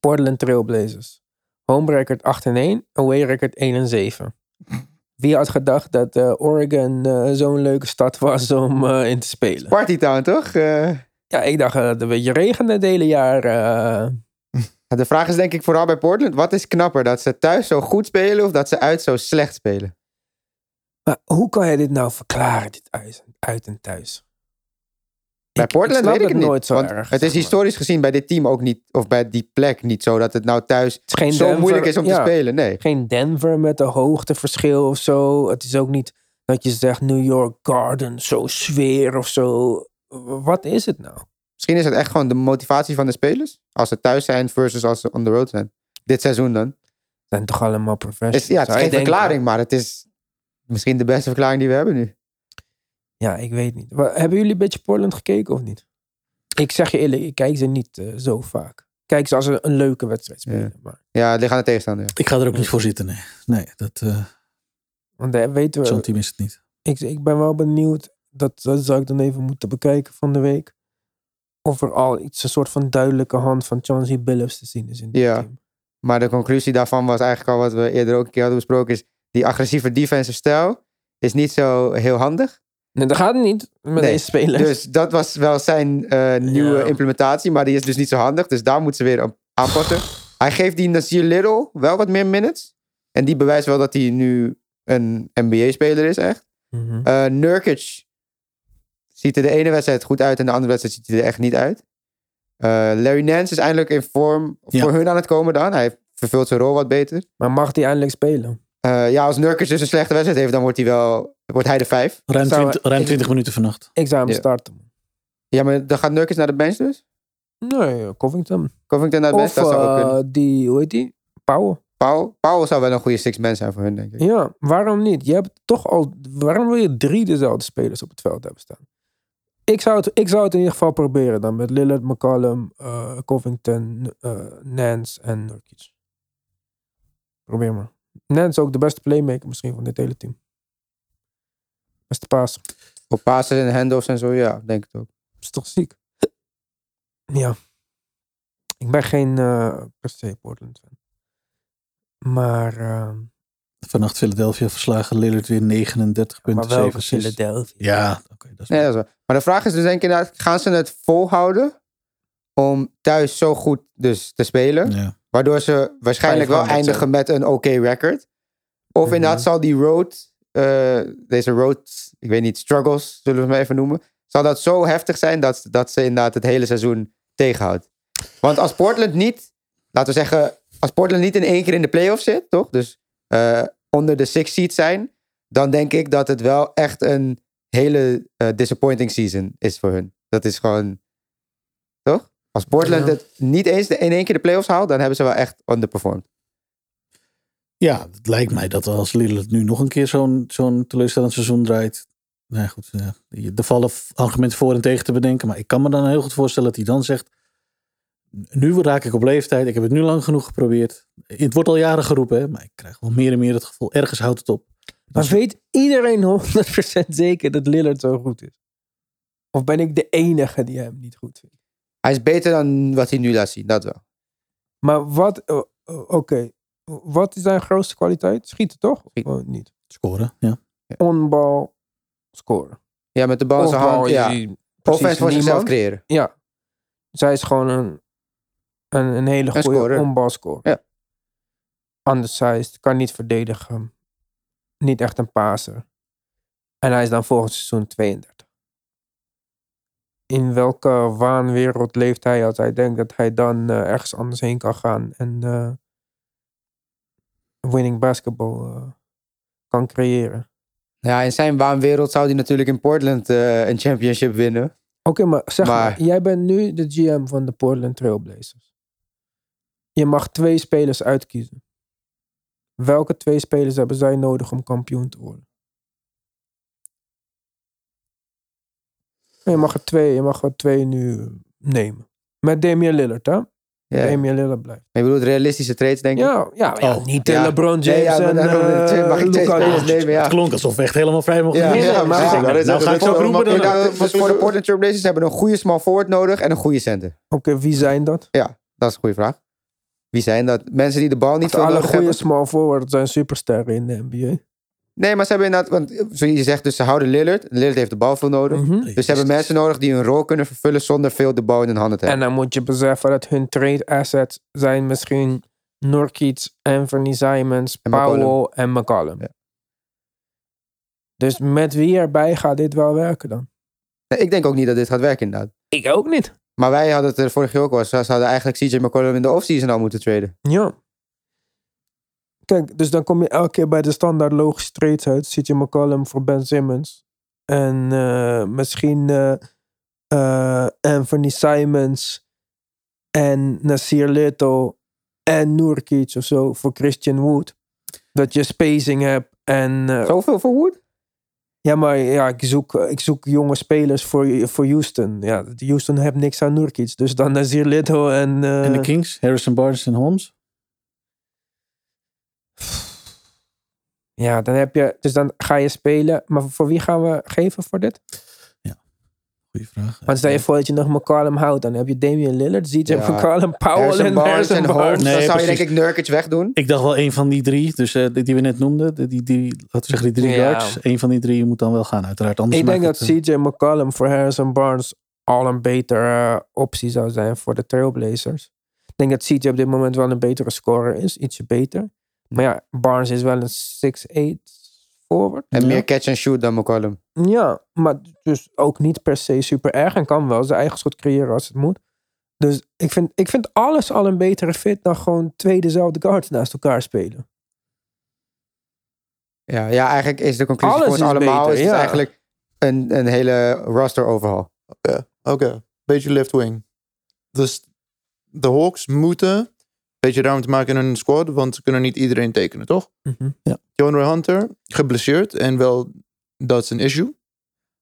Portland Trailblazers. Home record 8 en 1, away record 1 en 7. Wie had gedacht dat eh, Oregon eh, zo'n leuke stad was om eh, in te spelen? Partytown, toch? Ja, ik dacht dat het een beetje regende het hele jaar. de vraag is denk ik vooral bij Portland. Wat is knapper? Dat ze thuis zo goed spelen of dat ze uit zo slecht spelen? Maar hoe kan je dit nou verklaren, dit uit en thuis? Bij Ik- Portland weet ik het niet. nooit zo want erg. het is historisch gezien bij dit team ook niet, of bij die plek niet zo, dat het nou thuis Het zo Denver- moeilijk is om ja. te spelen. Nee. geen Denver met een hoogteverschil of zo. Het is ook niet dat je zegt New York Garden, zo sfeer of zo. Wat is het nou? Misschien is het echt gewoon de motivatie van de spelers. Als ze thuis zijn versus als ze on the road zijn. Dit seizoen dan. zijn toch allemaal professionals. Is, ja, het is geen denken. verklaring, maar het is misschien de beste verklaring die we hebben nu. Ja, ik weet niet. Hebben jullie een beetje Portland gekeken of niet? Ik zeg je eerlijk, ik kijk ze niet eh, zo vaak. Kijk ze als een, een leuke wedstrijd spelen. Maar, Ja, het ligt aan de tegenstander. ja. Ik ga er ook niet voor zitten, nee. Nee, dat, eh, want daar weten zo'n we, team is het niet. ik, ik ben wel benieuwd, dat, dat zou ik dan even moeten bekijken van de week. Of er al iets, een soort van duidelijke hand van Chauncey Billups te zien is in dit Ja. team. Maar de conclusie daarvan was eigenlijk al wat we eerder ook een keer hadden besproken. Is die agressieve defensive stijl is niet zo heel handig. Nee, dat gaat niet met Nee, deze spelers. Dus dat was wel zijn eh, nieuwe Ja. implementatie. Maar die is dus niet zo handig. Dus daar moeten ze weer op aanpassen. Hij geeft die Nasir Little wel wat meer minutes. En die bewijst wel dat hij nu een NBA-speler is echt. Eh Nurkic ziet er de ene wedstrijd goed uit en de andere wedstrijd ziet hij er echt niet uit. Eh, Larry Nance is eindelijk in vorm Ja. voor hun aan het komen dan. Hij vervult zijn rol wat beter. Maar mag die eindelijk spelen? Ja, als Nurkic dus een slechte wedstrijd heeft, dan wordt hij wel wordt hij de vijf. Ruim, Zou- 20, ruim ik- 20 minuten vannacht. Ik zou hem Ja. starten. Ja, maar dan gaat Nurkic naar de bench dus? Nee, Covington. Covington naar de bench, Of dat zou ook eh, kunnen. die, hoe heet die? Powell. Powell, Powell zou wel een goede six-man zijn voor hun, denk ik. Ja, waarom niet? Je hebt toch al, waarom wil je drie dezelfde spelers op het veld hebben staan? Ik zou het, ik zou het in ieder geval proberen dan met Lillard, McCollum, eh, Covington, eh, Nance en Nurkic. Probeer maar. Nance is ook de beste playmaker misschien van dit hele team. Beste paas. Op passes en handoffs en zo, ja, denk ik ook. is toch ziek? Ja. Ik ben geen eh per se Portland fan. Maar, eh, Vannacht Philadelphia verslagen. Lillard weer 39 maar punten, 7 assists. Philadelphia? Ja, oké. dat is Nee, dat is wel. Maar de vraag is dus denk ik inderdaad, gaan ze het volhouden om thuis zo goed dus te spelen? ja. Waardoor ze waarschijnlijk wel 500 eindigen met een oké record. Of Mhm. inderdaad zal die road, eh, deze road, ik weet niet, struggles, zullen we het maar even noemen. Zal dat zo heftig zijn dat, dat ze inderdaad het hele seizoen tegenhoudt. Want als Portland niet, laten we zeggen, als Portland niet in één keer in de playoffs zit, toch? Dus eh, onder de six seed zijn, dan denk ik dat het wel echt een hele eh, disappointing season is voor hun. Dat is gewoon, toch? Als Portland Ja. het niet eens in één keer de playoffs haalt, dan hebben ze wel echt underperformed. Ja, het lijkt mij dat als Lillard nu nog een keer zo'n zo'n teleurstellend seizoen draait. Nou goed, ja, er vallen argumenten voor en tegen te bedenken. Maar ik kan me dan heel goed voorstellen dat hij dan zegt... Nu raak ik op leeftijd. Ik heb het nu lang genoeg geprobeerd. Het wordt al jaren geroepen, hè, maar ik krijg wel meer en meer het gevoel. Ergens houdt het op. Maar weet iedereen 100% zeker dat Lillard zo goed is? Of ben ik de enige die hem niet goed vindt? Hij is beter dan wat hij nu laat zien, dat wel. Maar wat, oké, wat is zijn grootste kwaliteit? Schieten toch? Schieten. Of niet? Scoren, ja. Onbal scoren. Ja, met de bal in zijn hand. is Ja. Offense voor zichzelf creëren. Ja. Zij is gewoon een, een, een hele Een goede scorer. onbalscorer. Ja. Undersized, kan niet verdedigen. Niet echt een paser. En hij is dan volgend seizoen 32. In welke waanwereld leeft hij als hij denkt dat hij dan eh, ergens anders heen kan gaan en eh, winning basketball eh, kan creëren? Ja, in zijn waanwereld zou hij natuurlijk in Portland eh, een championship winnen. Oké, maar zeg maar, Maar- jij bent nu de GM van de Portland Trailblazers. Je mag twee spelers uitkiezen. Welke twee spelers hebben zij nodig om kampioen te worden? Je mag er twee, je mag er twee nu nemen. Met Damian Lillard, hè? Ja. Damian Lillard blijft. Je bedoelt realistische trades, denk ik? Ja, ja, ja Oh, niet ja. eh, LeBron Nee, James ja, maar en eh, twee- mag ik twee Luka spelers Doncic. nemen? Ja. Het klonk alsof we echt helemaal vrij mochten Ja, maar ja, ja, nou ga ik zo roepen dan. Inderdaad, dus voor de Portland Trailblazers hebben een goede small forward nodig en een goede center. Oké, wie zijn dat? Ja, dat is een goede vraag. Wie zijn dat? Mensen die de bal niet veel Alle goede small forwards zijn supersterren in de NBA. Nee, maar ze hebben inderdaad, want eh, zoals je zegt, dus ze houden Lillard. Lillard heeft de bal veel nodig. Mhm. Dus ze hebben mensen nodig die hun rol kunnen vervullen zonder veel de bal in hun handen te En hebben. dan moet je beseffen dat hun trade assets zijn misschien Nurkic, Anthony Simons, En Powell McCollum. en McCollum. Ja. Dus met wie erbij gaat dit wel werken dan? Nee, ik denk ook niet dat dit gaat werken inderdaad. Ik ook niet. Maar wij hadden het er vorige keer ook al. Ze hadden eigenlijk CJ McCollum in de offseason al moeten traden. Ja. Kijk, dus dan kom je elke keer bij de standaard logische trades uit. CJ McCollum voor Ben Simmons. En eh, misschien eh, eh, Anthony Simons en Nasir Little en Nurkic of zo voor Christian Wood. Dat je spacing hebt en... eh, Zoveel voor Wood? ja, maar ja, ik zoek, ik zoek jonge spelers voor, voor Houston. Ja, Houston heeft niks aan Nurkic. Dus dan Nasir Little en... eh, En de Kings, Harrison Barnes en Holmes. Ja, dan heb je... Dus dan ga je spelen. Maar voor wie gaan we geven voor dit? Goeie vraag. Want stel je voor dat je nog McCollum houdt. Dan heb je Damian Lillard, ZJ Ja. McCollum, Powell Harrison en Barnes Harrison. Nee, dan zou je denk ik Nurkic wegdoen. Ik dacht wel een van die drie, dus eh, die die we net noemden, die, die, die, laten we zeggen die drie Ja. guards. Een van die drie moet dan wel gaan, uiteraard. Anders Ik denk dat het, eh, CJ McCollum voor Harrison Barnes al een betere eh, optie zou zijn voor de Trailblazers. Ik denk dat CJ op dit moment wel een betere scorer is. Ietsje beter. Maar ja, Barnes is wel een 6'8 forward. En Ja. meer catch and shoot dan McCollum. Ja, maar dus ook niet per se super erg. En kan wel zijn eigen schot creëren als het moet. Dus ik vind, ik vind alles al een betere fit dan gewoon twee dezelfde guards naast elkaar spelen. Ja, ja, eigenlijk is de conclusie Alles voor ons is allemaal beter, is ja. eigenlijk een, een hele roster overhaul. Oké, beetje left wing. Dus de Hawks moeten beetje ruimte maken in hun squad, want ze kunnen niet iedereen tekenen, toch? Mhm. DeAndre Hunter, geblesseerd en wel, dat is een issue.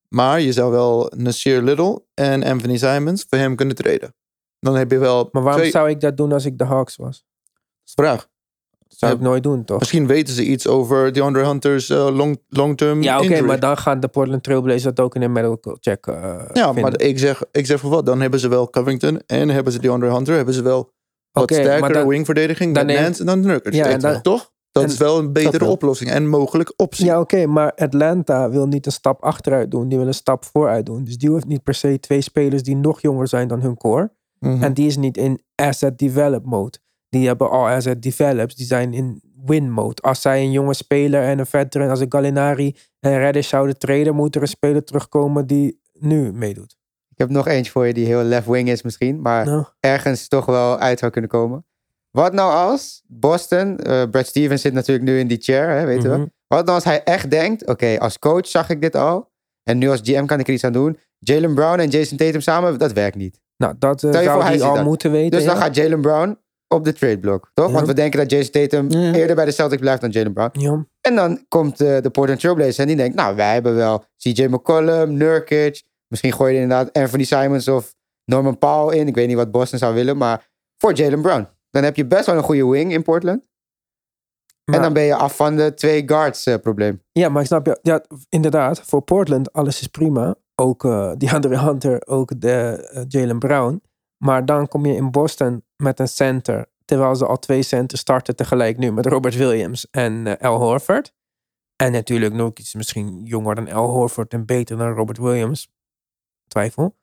Maar je zou wel Nasir Little en Anthony Simons voor hem kunnen treden. Dan heb je wel Maar waarom twee... zou ik dat doen als ik de Hawks was? Vraag. Dat zou Ja. ik nooit doen, toch? Misschien weten ze iets over DeAndre Hunter's eh, long, long-term Ja, oké, maar dan gaan de Portland Trailblazers dat ook in een medical check eh Ja, vinden. maar ik zeg, ik zeg voor wat. Dan hebben ze wel Covington en hebben ze DeAndre Hunter. Hebben ze wel wat maar sterkere wingverdediging dan Nance en dan Nurkic. Ja, en dan- toch? Dat en- is wel een betere oplossing en mogelijk optie. Ja, oké, maar Atlanta wil niet een stap achteruit doen. Die wil een stap vooruit doen. Dus die heeft niet per se twee spelers die nog jonger zijn dan hun core. Mhm. En die is niet in asset develop mode. Die hebben al asset develops. Die zijn in win mode. Als zij een jonge speler en een veteran als een Gallinari en Reddish zouden treden, moet er een speler terugkomen die nu meedoet. Ik heb nog eentje voor je die heel left wing is misschien, maar Nou, ergens toch wel uit zou kunnen komen. Wat nou als Boston, eh Brad Stevens zit natuurlijk nu in die chair, hè, weten we. mhm. Wat nou als hij echt denkt, oké, als coach zag ik dit al. En nu als GM kan ik er iets aan doen. Jalen Brown en Jason Tatum samen, dat werkt niet. Nou, dat eh, zou hij al moeten weten. Dus dan gaat Jalen Brown op de trade block, toch? Ja. Want we denken dat Jason Tatum Ja. eerder bij de Celtics blijft dan Jalen Brown. Ja. En dan komt eh, de Portland Trailblazers en die denkt, nou, wij hebben wel CJ McCollum, Nurkic. Misschien gooi je inderdaad Anthony Simons of Norman Powell in. Ik weet niet wat Boston zou willen, maar voor Jalen Brown. Dan heb je best wel een goede wing in Portland. Maar- en dan ben je af van de twee guards eh, probleem. Ja, maar ik snap je. Ja, inderdaad, voor Portland, alles is prima. ook eh DeAndre Hunter, ook de, eh, Jalen Brown. Maar dan kom je in Boston met een center. Terwijl ze al twee centers starten tegelijk nu met Robert Williams en Al Horford. En natuurlijk Nurkic is misschien jonger dan Al Horford en beter dan Robert Williams. Twijfel.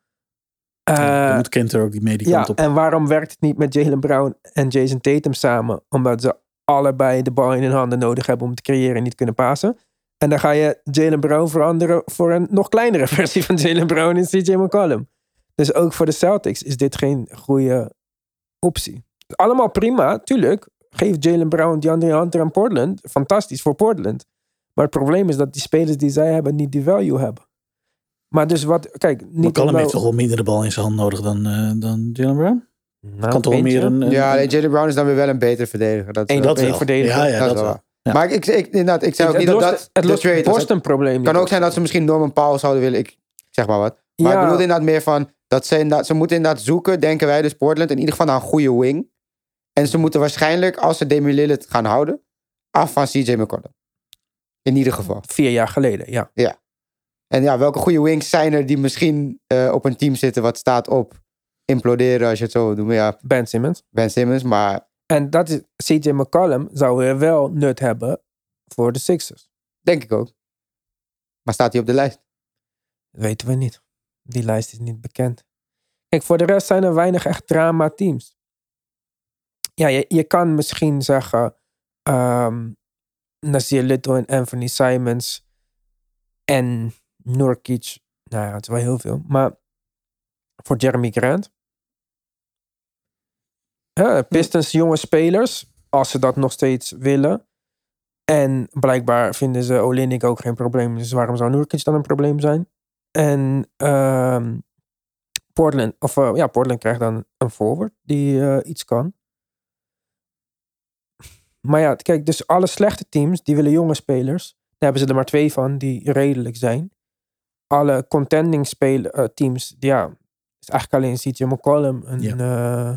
Ja, dan moet Kenter ook die die ja, op. en waarom werkt het niet met Jalen Brown en Jason Tatum samen? Omdat ze allebei de bal in hun handen nodig hebben om te creëren en niet kunnen pasen. En dan ga je Jalen Brown veranderen voor een nog kleinere versie van Jalen Brown in CJ McCollum. Dus ook voor de Celtics is dit geen goede optie. Allemaal prima, tuurlijk. Geef Jalen Brown, DeAndre Hunter en Portland. Fantastisch voor Portland. Maar het probleem is dat die spelers die zij hebben niet die value hebben. Maar dus wat, kijk, niet McCallum heeft toch wel minder de bal in zijn hand nodig dan, eh dan Jalen Brown? Nou, kan toch wel meer een... een- Ja, een- Jalen Brown is dan weer wel een betere verdediger. Dat, één wel. verdediger. Ja, ja, dat dat is wel wel. waar. Ja. Maar ik, ik, inderdaad, ik zei ook niet dat lost, dat het de lost. Boston-probleem Het kan ook zijn dat ze misschien Norman Powell zouden willen. Ik zeg maar wat. Maar Ja. ik bedoel inderdaad meer van... Dat ze, inderdaad, ze moeten inderdaad zoeken, denken wij dus Portland... in ieder geval naar een goede wing. En ze moeten waarschijnlijk, als ze Damian Lillard gaan houden... af van CJ McCollum. In ieder geval. Vier jaar geleden, ja. En ja, welke goede wings zijn er die misschien eh, op een team zitten... wat staat op imploderen, als je het zo. Maar ja, Ben Simmons. Ben Simmons, maar En dat is, CJ McCollum zou weer wel nut hebben voor de Sixers. denk ik ook. Maar staat hij op de lijst? Dat weten we niet. Die lijst is niet bekend. Kijk, voor de rest zijn er weinig echt drama teams. Ja, je, je kan misschien zeggen ehm Nasir Little en Anthony Simons en Nurkic. Nou ja, het is wel heel veel. Maar voor Jeremy Grant. Ja, Pistons jonge spelers, als ze dat nog steeds willen. En blijkbaar vinden ze Olinik ook geen probleem. Dus waarom zou Nurkic dan een probleem zijn? En ehm, Portland, of eh, ja, Portland krijgt dan een forward die eh, iets kan. Maar ja, kijk, dus alle slechte teams die willen jonge spelers. Daar hebben ze er maar twee van die redelijk zijn. Alle contending spel, eh, teams, ja, is eigenlijk alleen CJ McCollum. Een, Ja. eh,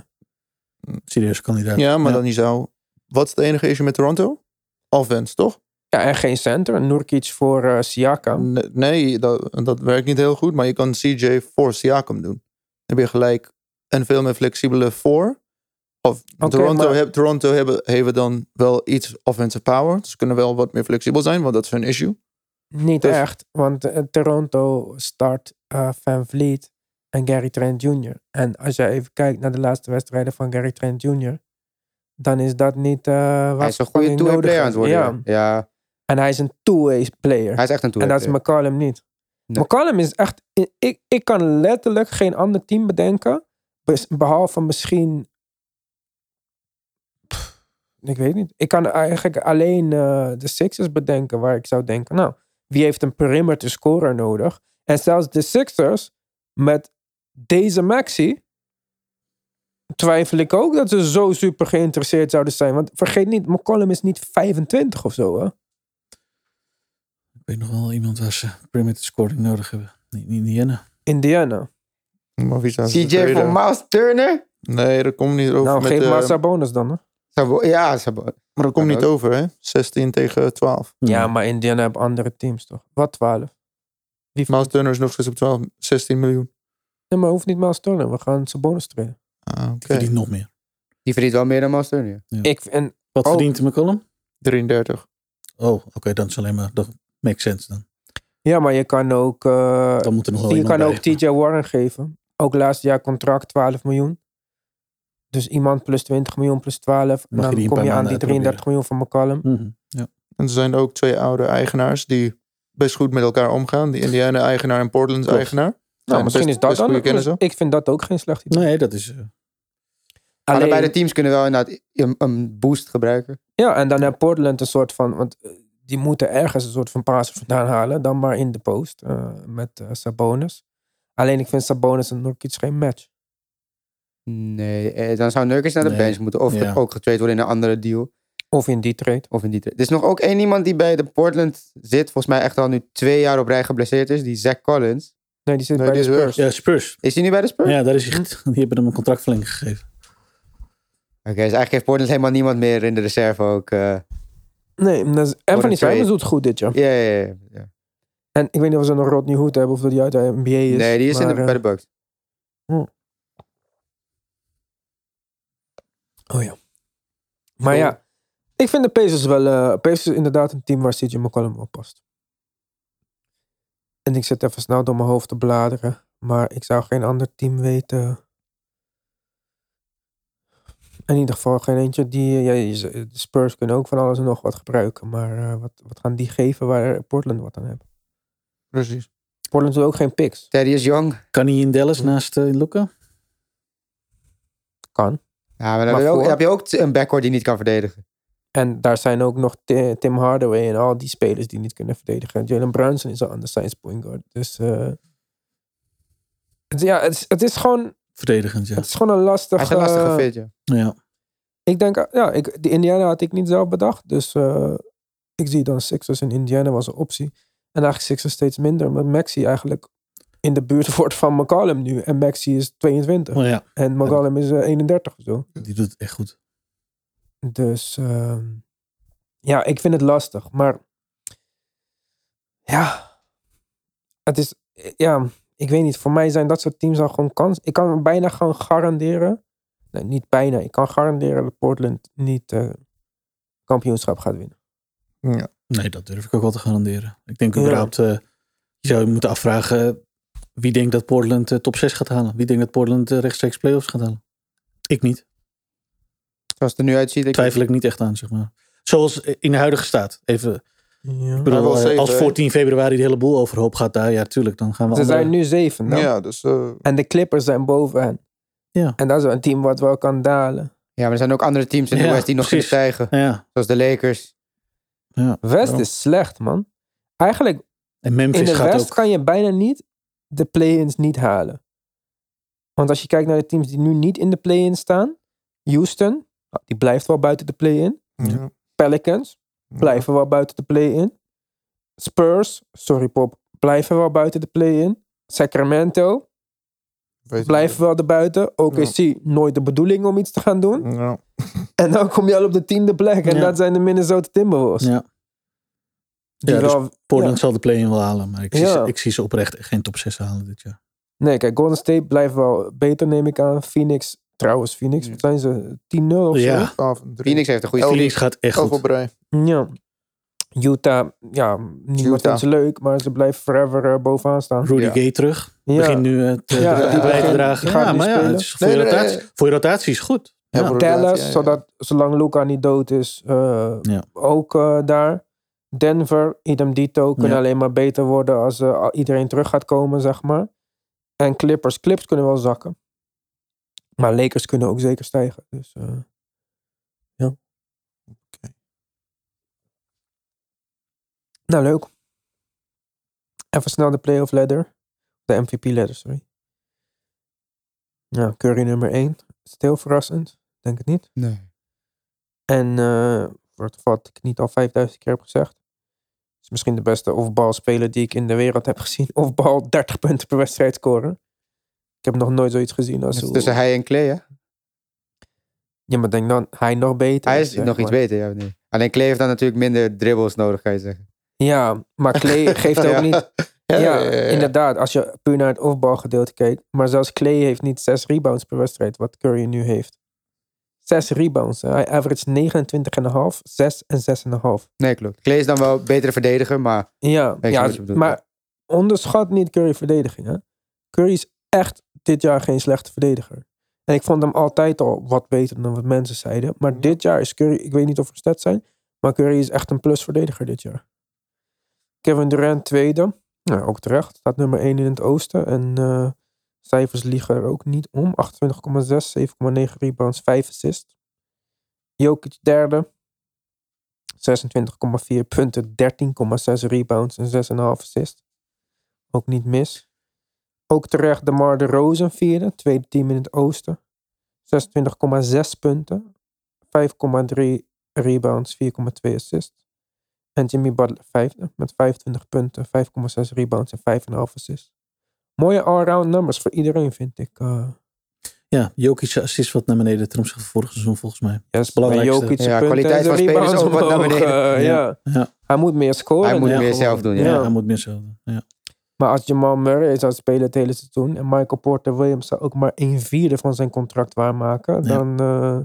Serieuze kandidaat. Ja, maar dan niet zo. Wat is het enige issue met Toronto? Offense, toch? ja, en geen center. Nurkic voor eh Siakam. Ne- Nee, dat, dat werkt niet heel goed. Maar je kan CJ voor Siakam doen. Dan heb je gelijk een veel meer flexibele voor. Of Toronto, maar- heb, Toronto hebben, hebben dan wel iets offensive power. Dus ze kunnen wel wat meer flexibel zijn, want dat is hun issue. Niet Dus- echt, want eh, Toronto start eh, Van Vliet en Gary Trent Jr. En als je even kijkt naar de laatste wedstrijden van Gary Trent Jr., dan is dat niet eh wat Hij is een goede two-way player aan het worden. Ja. Ja, En hij is een two-way player. hij is echt een en two-way dat is player. McCollum niet. Nee. McCollum is echt... Ik, ik kan letterlijk geen ander team bedenken, behalve misschien... Pff, Ik weet niet. Ik kan eigenlijk alleen de Sixers bedenken waar ik zou denken, nou, wie heeft een perimeter scorer nodig? En zelfs de Sixers met deze maxi twijfel ik ook dat ze zo super geïnteresseerd zouden zijn. Want vergeet niet, McCollum is niet 25 of zo, hè? Ik weet nog wel iemand waar ze perimeter scoring nodig hebben. Indiana. Indiana. Maar wie CJ voor Miles Turner? Nee, dat komt niet over. nou, met, geef eh, maar Sabonis dan, hè? Ja, Sabo- maar dat komt niet ook. over, hè? 16 tegen 12. Ja, maar Indiana heeft andere teams, toch? Wat 12? Wie Miles Turner is nog steeds op 12, 16 miljoen. Nee, maar hoeft niet Miles Turner. We gaan Sabonis trainen. Ah, Die Oké, verdient nog meer. die verdient wel meer dan Miles Turner. Ik, en Wat Oh. verdient McCollum? 33. Oh, oké, dan is alleen maar... Dat makes sense dan. Ja, maar je kan ook, eh, Dan moet er nog wel je kan bij. ook TJ Warren geven. Ook laatste jaar contract 12 miljoen. Dus iemand plus 20 miljoen plus 12. Mag je dan kom je aan die 33 miljoen van McCollum. Mhm, Ja. En er zijn ook twee oude eigenaars die best goed met elkaar omgaan. Die Indiana-eigenaar en Portland's Klopt. eigenaar. Nou, misschien best- is dat best dan. Ik vind dat ook geen slecht idee. Nee, dat is... eh, Allebei de teams kunnen wel inderdaad een, een boost gebruiken. ja, en dan heeft Portland een soort van... Want eh, die moeten ergens een soort van paas vandaan halen. Dan maar in de post eh, met Sabonis. Alleen ik vind Sabonis en Nurkic geen match. Nee, eh, dan zou Nurkic naar de Nee. bench moeten. Of Ja. ook getraind worden in een andere deal. Of in die trade. Of in die Er is nog ook één iemand die bij de Portland zit. Volgens mij echt al nu twee jaar op rij geblesseerd is. Die Zach Collins. Nee, die zit Nee, bij de die Spurs. ja, Spurs. Is hij nu bij de Spurs? Ja, daar is hij. Die hebben hem een contractverlenging gegeven. Oké, dus eigenlijk heeft Portland helemaal niemand meer in de reserve ook. eh. Nee, dat is- Anthony trade. Simons doet het goed dit jaar. Ja, ja, ja, ja. En ik weet niet of ze nog Rodney Hood hebben of dat die uit de NBA is. nee, die is in de, eh, bij de Bucks. Oh ja. Maar ja, ik vind de Pacers wel... eh Pacers is inderdaad een team waar CJ McCollum op past. En ik zit even snel door mijn hoofd te bladeren. Maar ik zou geen ander team weten. In ieder geval geen eentje die... Ja, de Spurs kunnen ook van alles en nog wat gebruiken. Maar eh, wat, wat gaan die geven waar Portland wat aan heeft? Precies. Portland doet ook geen picks. Teddy is jong. Kan hij in Dallas naast uh, Luca? Kan. Ja, maar dan Maar heb je, ook, voor- heb je ook een backcourt die niet kan verdedigen. En daar zijn ook nog Ti- Tim Hardaway en al die spelers die niet kunnen verdedigen. Jalen Brunson is al aan de science point guard. Dus eh, het, ja, het is, het is gewoon Verdedigend, ja. het is gewoon een lastige... Is een lastige fit, ja. ja. Ik denk, eh, ja, ik, die Indiana had ik niet zelf bedacht. Dus eh, ik zie dan Sixers en Indiana was een optie. En eigenlijk Sixers steeds minder. Maar Maxi eigenlijk in de buurt wordt van McCallum nu. En Maxi is 22. Maar ja, En McCallum is eh, 31 of zo. die doet het echt goed. Dus ehm, ja, ik vind het lastig. Maar ja, het is, ja, ik weet niet. Voor mij zijn dat soort teams al gewoon kans. Ik kan bijna gewoon garanderen. Nee, niet bijna. Ik kan garanderen dat Portland niet eh, kampioenschap gaat winnen. Ja. Nee, dat durf ik ook wel te garanderen. Ik denk Ja. überhaupt, eh, je zou je moeten afvragen, eh, wie denkt dat Portland eh, top 6 gaat halen? Wie denkt dat Portland eh, rechtstreeks playoffs gaat halen? Ik niet. Zoals het er nu uitziet. Ik Twijfel ik niet echt aan, zeg maar. Zoals in de huidige staat. Even, Ja. bedoel, eh, zeven, als hè? voor 10 februari de hele boel overhoop gaat daar, ja, tuurlijk, dan gaan we Ze andere- zijn nu zeven. nou. ja, dus eh, En de Clippers zijn boven hen. Ja. En dat is een team wat wel kan dalen. Ja, maar er zijn ook andere teams in de Ja, West die nog kunnen stijgen. Ja, Zoals de Lakers. ja. West Ja. is slecht, man. Eigenlijk En In Memphis de gaat West ook... kan je bijna niet de play-ins niet halen. Want als je kijkt naar de teams die nu niet in de play-in staan. Houston, nou, die blijft wel buiten de play-in. ja. Pelicans, blijven wel buiten de play-in. Spurs, sorry Pop, blijven wel buiten de play-in. Sacramento, blijven wel erbuiten. OKC, nooit de bedoeling om iets te gaan doen. Ja. En dan kom je al op de tiende plek. En Ja. dat zijn de Minnesota Timberwolves. Ja, Die Ja, dus wel, Portland ja. zal de play-in wel halen, maar ik zie, Ja. ze, ik zie ze oprecht echt geen top 6 halen dit jaar. Nee, kijk, Golden State blijft wel beter, neem ik aan. Phoenix, trouwens, Phoenix, Ja. wat zijn ze? 10-0 of Ja. zo? 12 en drie. Phoenix heeft een goede. Phoenix gaat echt goed. Ja. Utah, ja, niemand Utah. vindt ze leuk, maar ze blijven forever eh, bovenaan staan. Rudy Ja. Gay terug. Ja. Begint nu eh, te, Ja, die bij te dragen. Ja, maar ja, het is voor, Nee, je nee, rotatie, nee. voor je rotatie is het goed. Ja, Dallas, rotatie, ja, ja. zodat zolang Luca niet dood is, eh, Ja. ook daar. Denver, idem dito, kunnen Ja. alleen maar beter worden als eh, iedereen terug gaat komen, zeg maar. En Clippers, Clips kunnen wel zakken. Maar Lakers kunnen ook zeker stijgen. Dus, eh, ja. Nou, leuk. Even snel de playoff ladder. De MVP ladder, sorry. Ja, Curry nummer 1. Is het heel verrassend? Denk het niet. Nee. En eh wat, wat ik niet al 5000 keer heb gezegd. Is misschien de beste off-ball speler die ik in de wereld heb gezien. Off-ball 30 punten per wedstrijd scoren. Ik heb nog nooit zoiets gezien als hoe- tussen hij en Clay, hè? Ja, maar denk dan hij nog beter. Hij is nog iets beter, ja. Nee. Alleen Clay heeft dan natuurlijk minder dribbles nodig, kan je zeggen. Ja, maar Clay geeft ook Ja. niet... Ja, Ja, ja, inderdaad. Als je puur naar het off-ball gedeelte kijkt. Maar zelfs Clay heeft niet 6 rebounds per wedstrijd. Wat Curry nu heeft. 6 rebounds. Hij average 29,5, 6 en 6,5. Nee, klopt. Clay is dan wel een betere verdediger, maar Ja, maar onderschat niet Curry verdediging. Hè? Curry is echt dit jaar geen slechte verdediger. En ik vond hem altijd al wat beter dan wat mensen zeiden. Maar dit jaar is Curry, ik weet niet of er stats zijn, maar Curry is echt een plus verdediger dit jaar. Kevin Durant tweede, nou, ook terecht, staat nummer 1 in het oosten. En eh, cijfers liegen er ook niet om. 28,6, 7,9 rebounds, 5 assists. Jokic derde, 26,4 punten, 13,6 rebounds en 6,5 assists. Ook niet mis. Ook terecht de Mar de Rozen vierde, tweede team in het oosten. 26,6 punten, 5,3 rebounds, 4,2 assists. En Jimmy Butler vijfde met 25 punten, 5,6 rebounds en 5,5 assists. Mooie all-round numbers voor iedereen vind ik. eh. Ja, Jokic assist wat naar beneden ten opzichte van vorig seizoen volgens mij. Ja, dat is belangrijkste. Ja, kwaliteit van spelers ook wat naar beneden. Ja. ja. Ja. Hij moet meer scoren. Hij moet meer gewoon. zelf doen, ja. Ja, hij moet meer zo doen. Ja. Maar als Jamal Murray zou spelen het hele seizoen... en Michael Porter Williams zou ook maar een vierde van zijn contract waarmaken... Ja. dan... eh,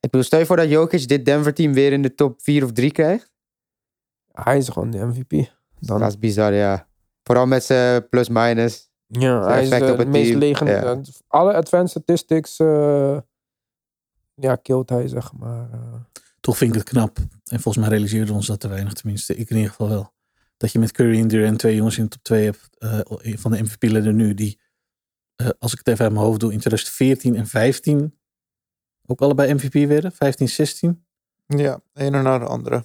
Ik bedoel, stel je voor dat Jokic dit Denver-team weer in de top 4 of 3 krijgt. hij is gewoon de MVP. Dan, Dat is bizar, ja. Vooral met zijn plus-minus. Ja, hij is de op het meest legendarische... Alle advanced statistics... eh, ja, killt hij, zeg maar. eh. Toch vind ik het knap. En volgens mij realiseerden we ons dat te weinig. Tenminste, ik in ieder geval wel. Dat je met Curry en Durant twee jongens in de top 2 hebt. eh, van de MVP-leden nu. Die, eh, als ik het even uit mijn hoofd doe, in 2014 en 15 ook allebei MVP werden. 15, 16. Ja, een en naar de andere.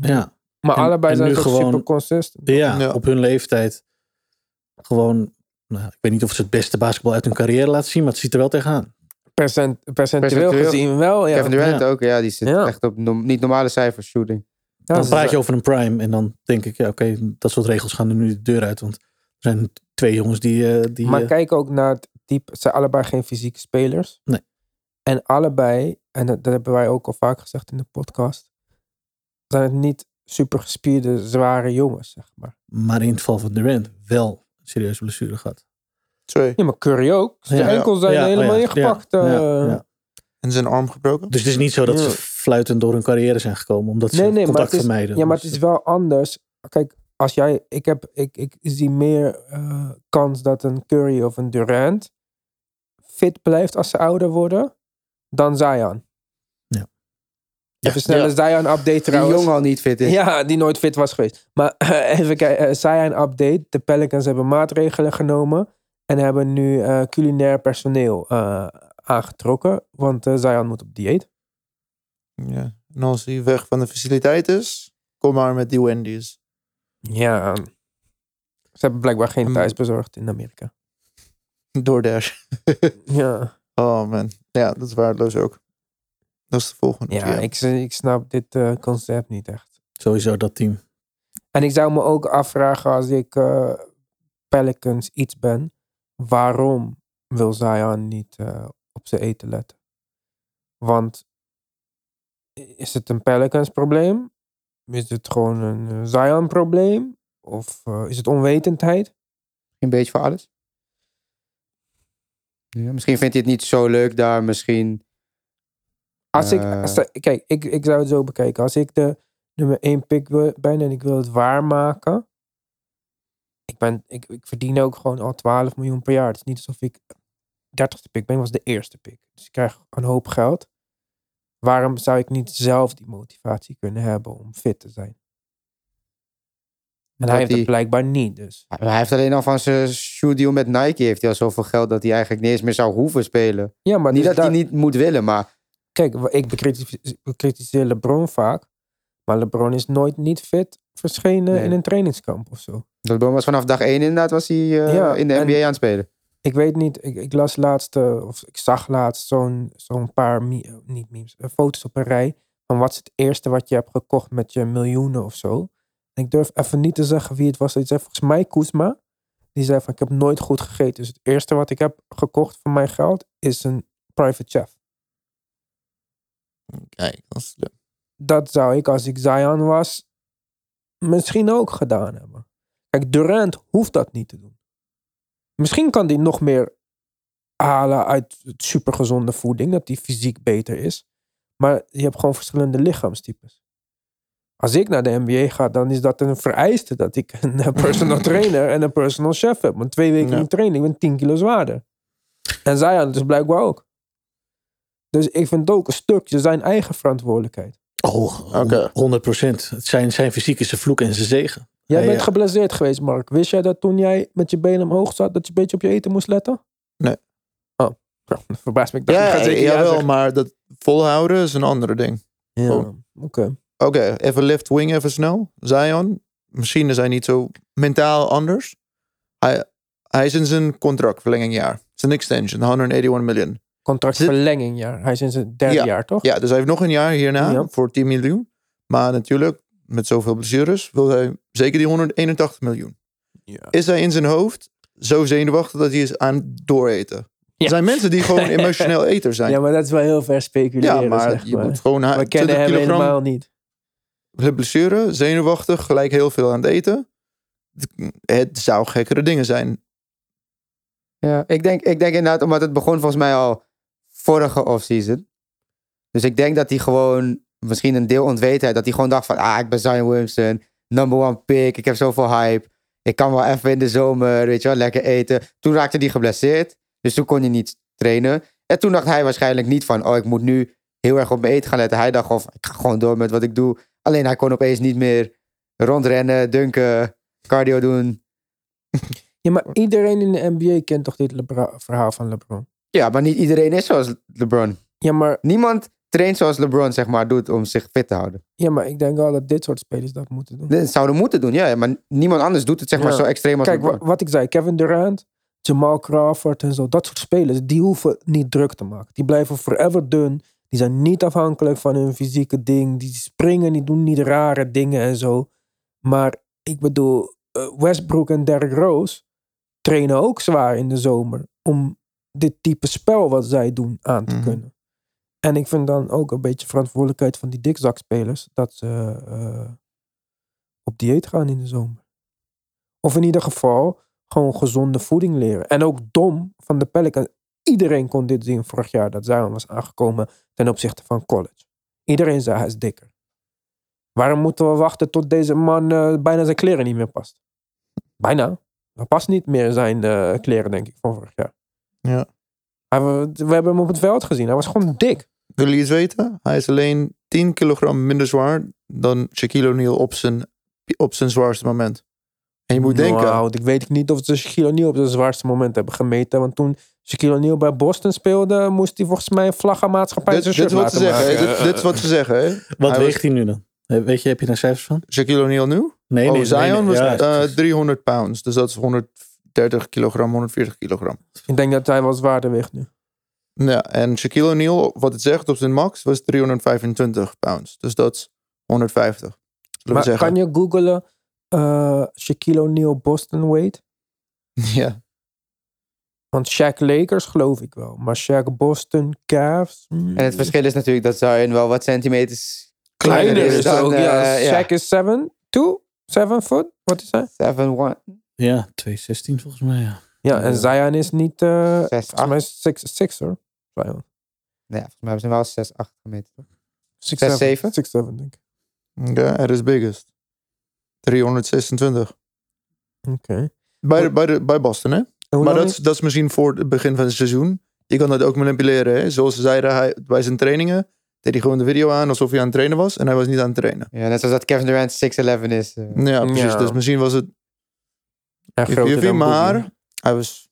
Ja, Maar En- allebei en zijn ze gewoon- super consistent. ja, Ja. op hun leeftijd. Gewoon, nou, ik weet niet of ze het beste basketbal uit hun carrière laten zien. Maar het ziet er wel tegenaan. Percent, percentueel Percentueel. gezien wel, ja. Kevin Durant Ja. ook, ja. Die zit Ja. echt op niet normale cijfers shooting. Ja, dan praat je over een prime. En dan denk ik, ja oké, dat soort regels gaan er nu de deur uit. Want er zijn twee jongens die... eh, die Maar eh, kijk ook naar het type. Ze zijn allebei geen fysieke spelers. Nee. En allebei, en dat, dat hebben wij ook al vaak gezegd in de podcast, zijn het niet super gespierde, zware jongens, zeg maar. maar in het geval van Durant wel serieuze blessure gehad. Twee. Ja, maar Curry ook. Zijn Ja. enkels zijn Ja, helemaal ja, ingepakt. ja, eh. ja, ja. En zijn arm gebroken. Dus het is niet zo dat Ja. ze fluitend door hun carrière zijn gekomen. Omdat ze Nee, nee, maar contact het is, vermijden. ja, maar het is wel anders. Kijk, als jij, ik, heb, ik, ik zie meer eh, kans dat een Curry of een Durant fit blijft als ze ouder worden, dan Zion. Ja. Even snel Ja. een Zion-update Die trouwens. jong al niet fit is. Ja, die nooit fit was geweest. Maar even kijken, uh, Zion update. De Pelicans hebben maatregelen genomen. En hebben nu eh, culinair personeel eh, aangetrokken. Want eh, Zion moet op dieet. Ja. En als hij weg van de faciliteit is, kom maar met die Wendy's. Ja. Ze hebben blijkbaar geen Hmm. thuisbezorgd in Amerika. DoorDash. Ja, Oh man. Ja, dat is waardeloos ook. Dat is de volgende. ja ik, ik snap dit eh, concept niet echt. Sowieso dat team. En ik zou me ook afvragen als ik eh, Pelicans iets ben. Waarom wil Zion niet eh, op zijn eten letten? Want is het een Pelicans probleem? Is het gewoon een Zion probleem? Of is het onwetendheid? Een beetje voor alles. Ja, misschien vindt hij het niet zo leuk daar. Misschien. Als ik, Eh. als de- kijk, ik, ik zou het zo bekijken. Als ik de nummer 1 pick ben en ik wil het waarmaken. Ik, ben, ik, ik verdien ook gewoon al 12 miljoen per jaar. Het is niet alsof ik 30ste pick ben, was de eerste pick. Dus ik krijg een hoop geld. Waarom zou ik niet zelf die motivatie kunnen hebben om fit te zijn? En Dat hij heeft het blijkbaar niet, dus. Hij heeft alleen al van zijn shoe deal met Nike. Heeft hij al zoveel geld dat hij eigenlijk niet eens meer zou hoeven spelen. Ja, maar niet dus dat hij niet moet willen, maar. Kijk, ik bekritiseer, LeBron vaak. Maar LeBron is nooit niet fit verschenen Nee. in een trainingskamp of zo. LeBron was vanaf dag één inderdaad was hij, eh, Ja, in de NBA aan het spelen. Ik weet niet, ik, ik las laatst, eh, of ik zag laatst zo'n zo'n paar, eh, niet memes, foto's op een rij. Van wat is het eerste wat je hebt gekocht met je miljoenen of zo. En ik durf even niet te zeggen wie het was. Die zei volgens mij Koesma. Die zei van ik heb nooit goed gegeten. Dus het eerste wat ik heb gekocht van mijn geld is een private chef. Kijk, dat is slim. dat zou ik als ik Zion was misschien ook gedaan hebben. Kijk, Durant hoeft dat niet te doen. Misschien kan hij nog meer halen uit supergezonde voeding, dat die fysiek beter is. Maar je hebt gewoon verschillende lichaamstypes. Als ik naar de NBA ga, dan is dat een vereiste dat ik een personal trainer en een personal chef heb. Want twee weken Ja. in training ben ik 10 kilo zwaarder. En Zion dus blijkbaar ook. Dus ik vind het ook een stukje zijn eigen verantwoordelijkheid. Oh, Oké. 100 procent. Zijn, zijn fysiek is zijn vloek en zijn zegen. Jij bent geblesseerd geweest, Mark. Wist jij dat toen jij met je benen omhoog zat, dat je een beetje op je eten moest letten? Nee. Oh, nou, dat verbaast me. Ik dacht, Ja, zeker jawel, maar dat volhouden is een andere ding. Ja, oké. Oké, even left wing even snel. Zion, misschien is hij niet zo mentaal anders. Hij, hij is in zijn contractverlenging jaar. Zijn extension, 181 miljoen. Contractverlenging, ja. Hij is in zijn derde Ja. jaar, toch? Ja, dus hij heeft nog een jaar hierna Ja. voor 10 miljoen. Maar natuurlijk, met zoveel blessures, wil hij zeker die 181 miljoen. Ja. Is hij in zijn hoofd zo zenuwachtig dat hij is aan het dooreten? Er zijn mensen die gewoon emotioneel eter zijn. Ja, maar dat is wel heel ver speculeren, Ja, maar zeg je maar. moet gewoon We 20 kennen hem kilogram helemaal niet. blessure, zenuwachtig, gelijk heel veel aan het eten. Het zou gekkere dingen zijn. Ja, ik denk, ik denk inderdaad, omdat het begon volgens mij al vorige offseason. Dus ik denk dat hij gewoon, misschien een deel ontwetenheid, dat hij gewoon dacht van, ah, ik ben Zion Williamson, number one pick, ik heb zoveel hype. Ik kan wel even in de zomer, weet je wel, lekker eten. Toen raakte hij geblesseerd, dus toen kon hij niet trainen. En toen dacht hij waarschijnlijk niet van, oh, ik moet nu heel erg op mijn eten gaan letten. Hij dacht, of ik ga gewoon door met wat ik doe. Alleen hij kon opeens niet meer rondrennen, dunken, cardio doen. Ja, maar iedereen in de NBA kent toch dit verhaal van LeBron? Ja, maar niet iedereen is zoals LeBron. Ja maar, Niemand traint zoals LeBron, zeg maar, doet om zich fit te houden. ja, maar ik denk wel dat dit soort spelers dat moeten doen. Dat zouden moeten doen, ja. Maar niemand anders doet het, zeg maar, Ja. zo extreem als Kijk, wa- LeBron. wat ik zei, Kevin Durant, Jamal Crawford en zo, dat soort spelers, die hoeven niet druk te maken. Die blijven forever dun. Die zijn niet afhankelijk van hun fysieke ding. Die springen, die doen niet rare dingen en zo. Maar ik bedoel, eh, Westbrook en Derrick Rose trainen ook zwaar in de zomer om dit type spel wat zij doen aan te Mhm. kunnen. En ik vind dan ook een beetje verantwoordelijkheid van die dikzakspelers dat ze eh, op dieet gaan in de zomer. Of in ieder geval gewoon gezonde voeding leren. En ook Dom van de Pelicans. Iedereen kon dit zien vorig jaar dat Zion was aangekomen ten opzichte van college. Iedereen zei hij is dikker. Waarom moeten we wachten tot deze man eh, bijna zijn kleren niet meer past? Bijna. Hij past niet meer zijn eh, kleren, denk ik, van vorig jaar. Ja. Hij, we, we hebben hem op het veld gezien. Hij was gewoon dik. Willen jullie het weten? Hij is alleen 10 kilogram minder zwaar dan Shaquille O'Neal op zijn, op zijn zwaarste moment. En je moet denken, Nou, ik weet niet of ze Shaquille O'Neal op zijn zwaarste moment hebben gemeten. Want toen Shaquille O'Neal bij Boston speelde, moest hij volgens mij een vlaggenmaatschappij dit, zijn dit shirt is wat ze laten zeggen. maken. Dit, dit is wat ze zeggen. Hè? Wat Hij weegt hij nu dan? Eh, Weet je, heb je daar cijfers van? Shaquille O'Neal nu? Nee, oh, nee. Zion nee, nee. was Ja, eh, het is- 300 pounds. Dus dat is 130 kilogram, 140 kilogram. Ik denk dat hij wel zwaarder weegt nu. Ja, en Shaquille O'Neal, wat het zegt op zijn max, was 325 pounds. Dus dat is 150. Zullen we Maar zeggen. kan je googlen eh, Shaquille O'Neal Boston weight? Ja. Want Shaq Lakers geloof ik wel. Maar Shaq Boston Cavs... mm, En het verschil is natuurlijk dat Zion wel wat centimeters kleiner kleiner is dan, ook. eh, ja. Shaq is 7, 2, 7 foot. Wat is hij? 7, 1, Ja, 216 volgens mij, ja. Ja, en Zion is niet... eh 6, volgens 8. mij is 6, 6 hoor. Zion. Nee, volgens mij hebben ze wel 6, 8 gemeten. toch? 6, 6, 7? 6, 7 denk ik. Ja, at his biggest. 326. Oké. Bij, Hoe- bij, de, bij Boston, hè? Maar dat is, dat is misschien voor het begin van het seizoen. Je kan dat ook manipuleren, hè? Zoals ze zeiden, hij, bij zijn trainingen deed hij gewoon de video aan alsof hij aan het trainen was. En hij was niet aan het trainen. Ja, net zoals dat Kevin Durant 6'11 is. eh. Ja, precies. Ja. Dus misschien was het En groter Jiffy, dan maar hij was...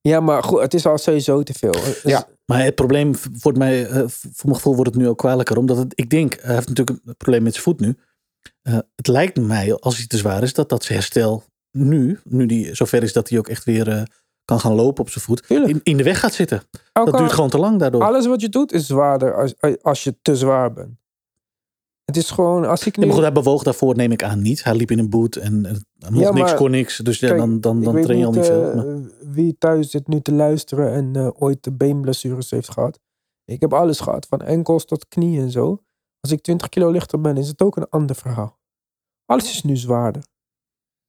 Ja, maar goed, het is al sowieso te veel. Dus- Ja. Maar het probleem, wordt mij, eh, voor mijn gevoel wordt het nu ook kwalijker. Omdat het, ik denk, hij heeft natuurlijk een probleem met zijn voet nu. Eh, het lijkt mij, als hij te zwaar is, dat dat zijn herstel nu, nu die zover is dat hij ook echt weer eh, kan gaan lopen op zijn voet, in, in de weg gaat zitten. Ook Dat duurt gewoon te lang daardoor. Alles wat je doet is zwaarder als, als je te zwaar bent. Het is gewoon, als ik Ja, nu... maar goed, hij bewoog daarvoor, neem ik aan, niet. Hij liep in een boot en eh, mocht Ja, niks, maar- kon niks. Dus ja, dan, dan, dan train je al niet eh, veel. Maar- wie thuis zit nu te luisteren en eh, ooit de beenblessures heeft gehad. Ik heb alles gehad, van enkels tot knie en zo. Als ik 20 kilo lichter ben, is het ook een ander verhaal. Alles is nu zwaarder.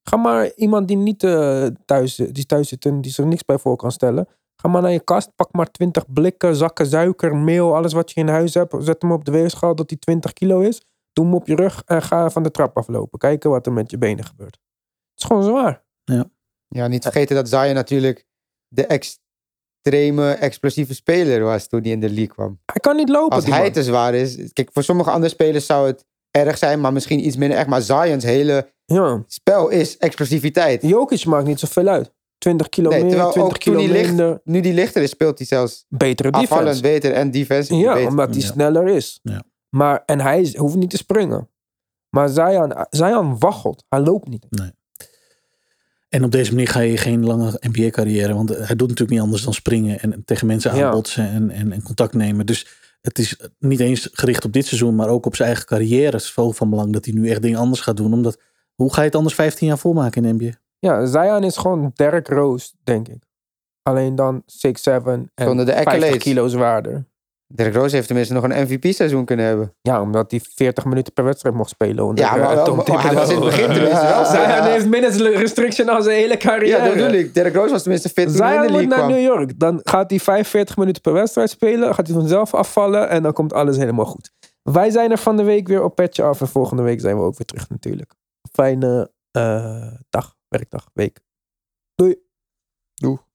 Ga maar iemand die niet eh, thuis, die thuis zit en die zich niks bij voor kan stellen. Ga maar naar je kast, pak maar 20 blikken, zakken suiker, meel, alles wat je in huis hebt. Zet hem op de weegschaal dat die 20 kilo is. Doe hem op je rug en ga van de trap aflopen. Kijken wat er met je benen gebeurt. Het is gewoon zwaar. Ja, niet vergeten dat Zion natuurlijk de extreme, explosieve speler was toen hij in de league kwam. Hij kan niet lopen. Als hij man. te zwaar is... Kijk, voor sommige andere spelers zou het erg zijn, maar misschien iets minder erg. Maar Zion's hele Ja, spel is explosiviteit. Jokic maakt niet zoveel uit. 20 kilo Nee, meer, terwijl 20 ook toen kilo. Nu die lichter is, speelt hij zelfs Betere afvallend defense. beter en defensief Ja, beter. omdat hij Ja. sneller is. Ja. Maar, en hij is, hoeft niet te springen. Maar Zion, Zion waggelt. Hij loopt niet. En op deze manier ga je geen lange NBA-carrière. Want hij doet natuurlijk niet anders dan springen en tegen mensen Ja. aanbotsen en, en, en contact nemen. Dus het is niet eens gericht op dit seizoen, maar ook op zijn eigen carrière. Het is veel van belang dat hij nu echt dingen anders gaat doen. Omdat, hoe ga je het anders 15 jaar volmaken in de NBA? Ja, Zion is gewoon Derrick Rose, denk ik. Alleen dan 6'7 en Zonder de 50 accolades. kilo zwaarder. Derrick Rose heeft tenminste nog een MVP-seizoen kunnen hebben. Ja, omdat hij 40 minuten per wedstrijd mocht spelen. onder, Ja, eh, maar, wel- Tom maar hij was in het begin tenminste wel. Zion heeft minutes restriction al zijn hele carrière. Ja, dat bedoel ik. Derrick Rose was tenminste fit toen hij in Zion de moet league naar kwam. New York. Dan gaat hij 45 minuten per wedstrijd spelen. Gaat hij vanzelf afvallen. En dan komt alles helemaal goed. Wij zijn er van de week weer op Petje Af. En volgende week zijn we ook weer terug natuurlijk. Fijne eh, dag, werkdag, week. Doei. Doeg.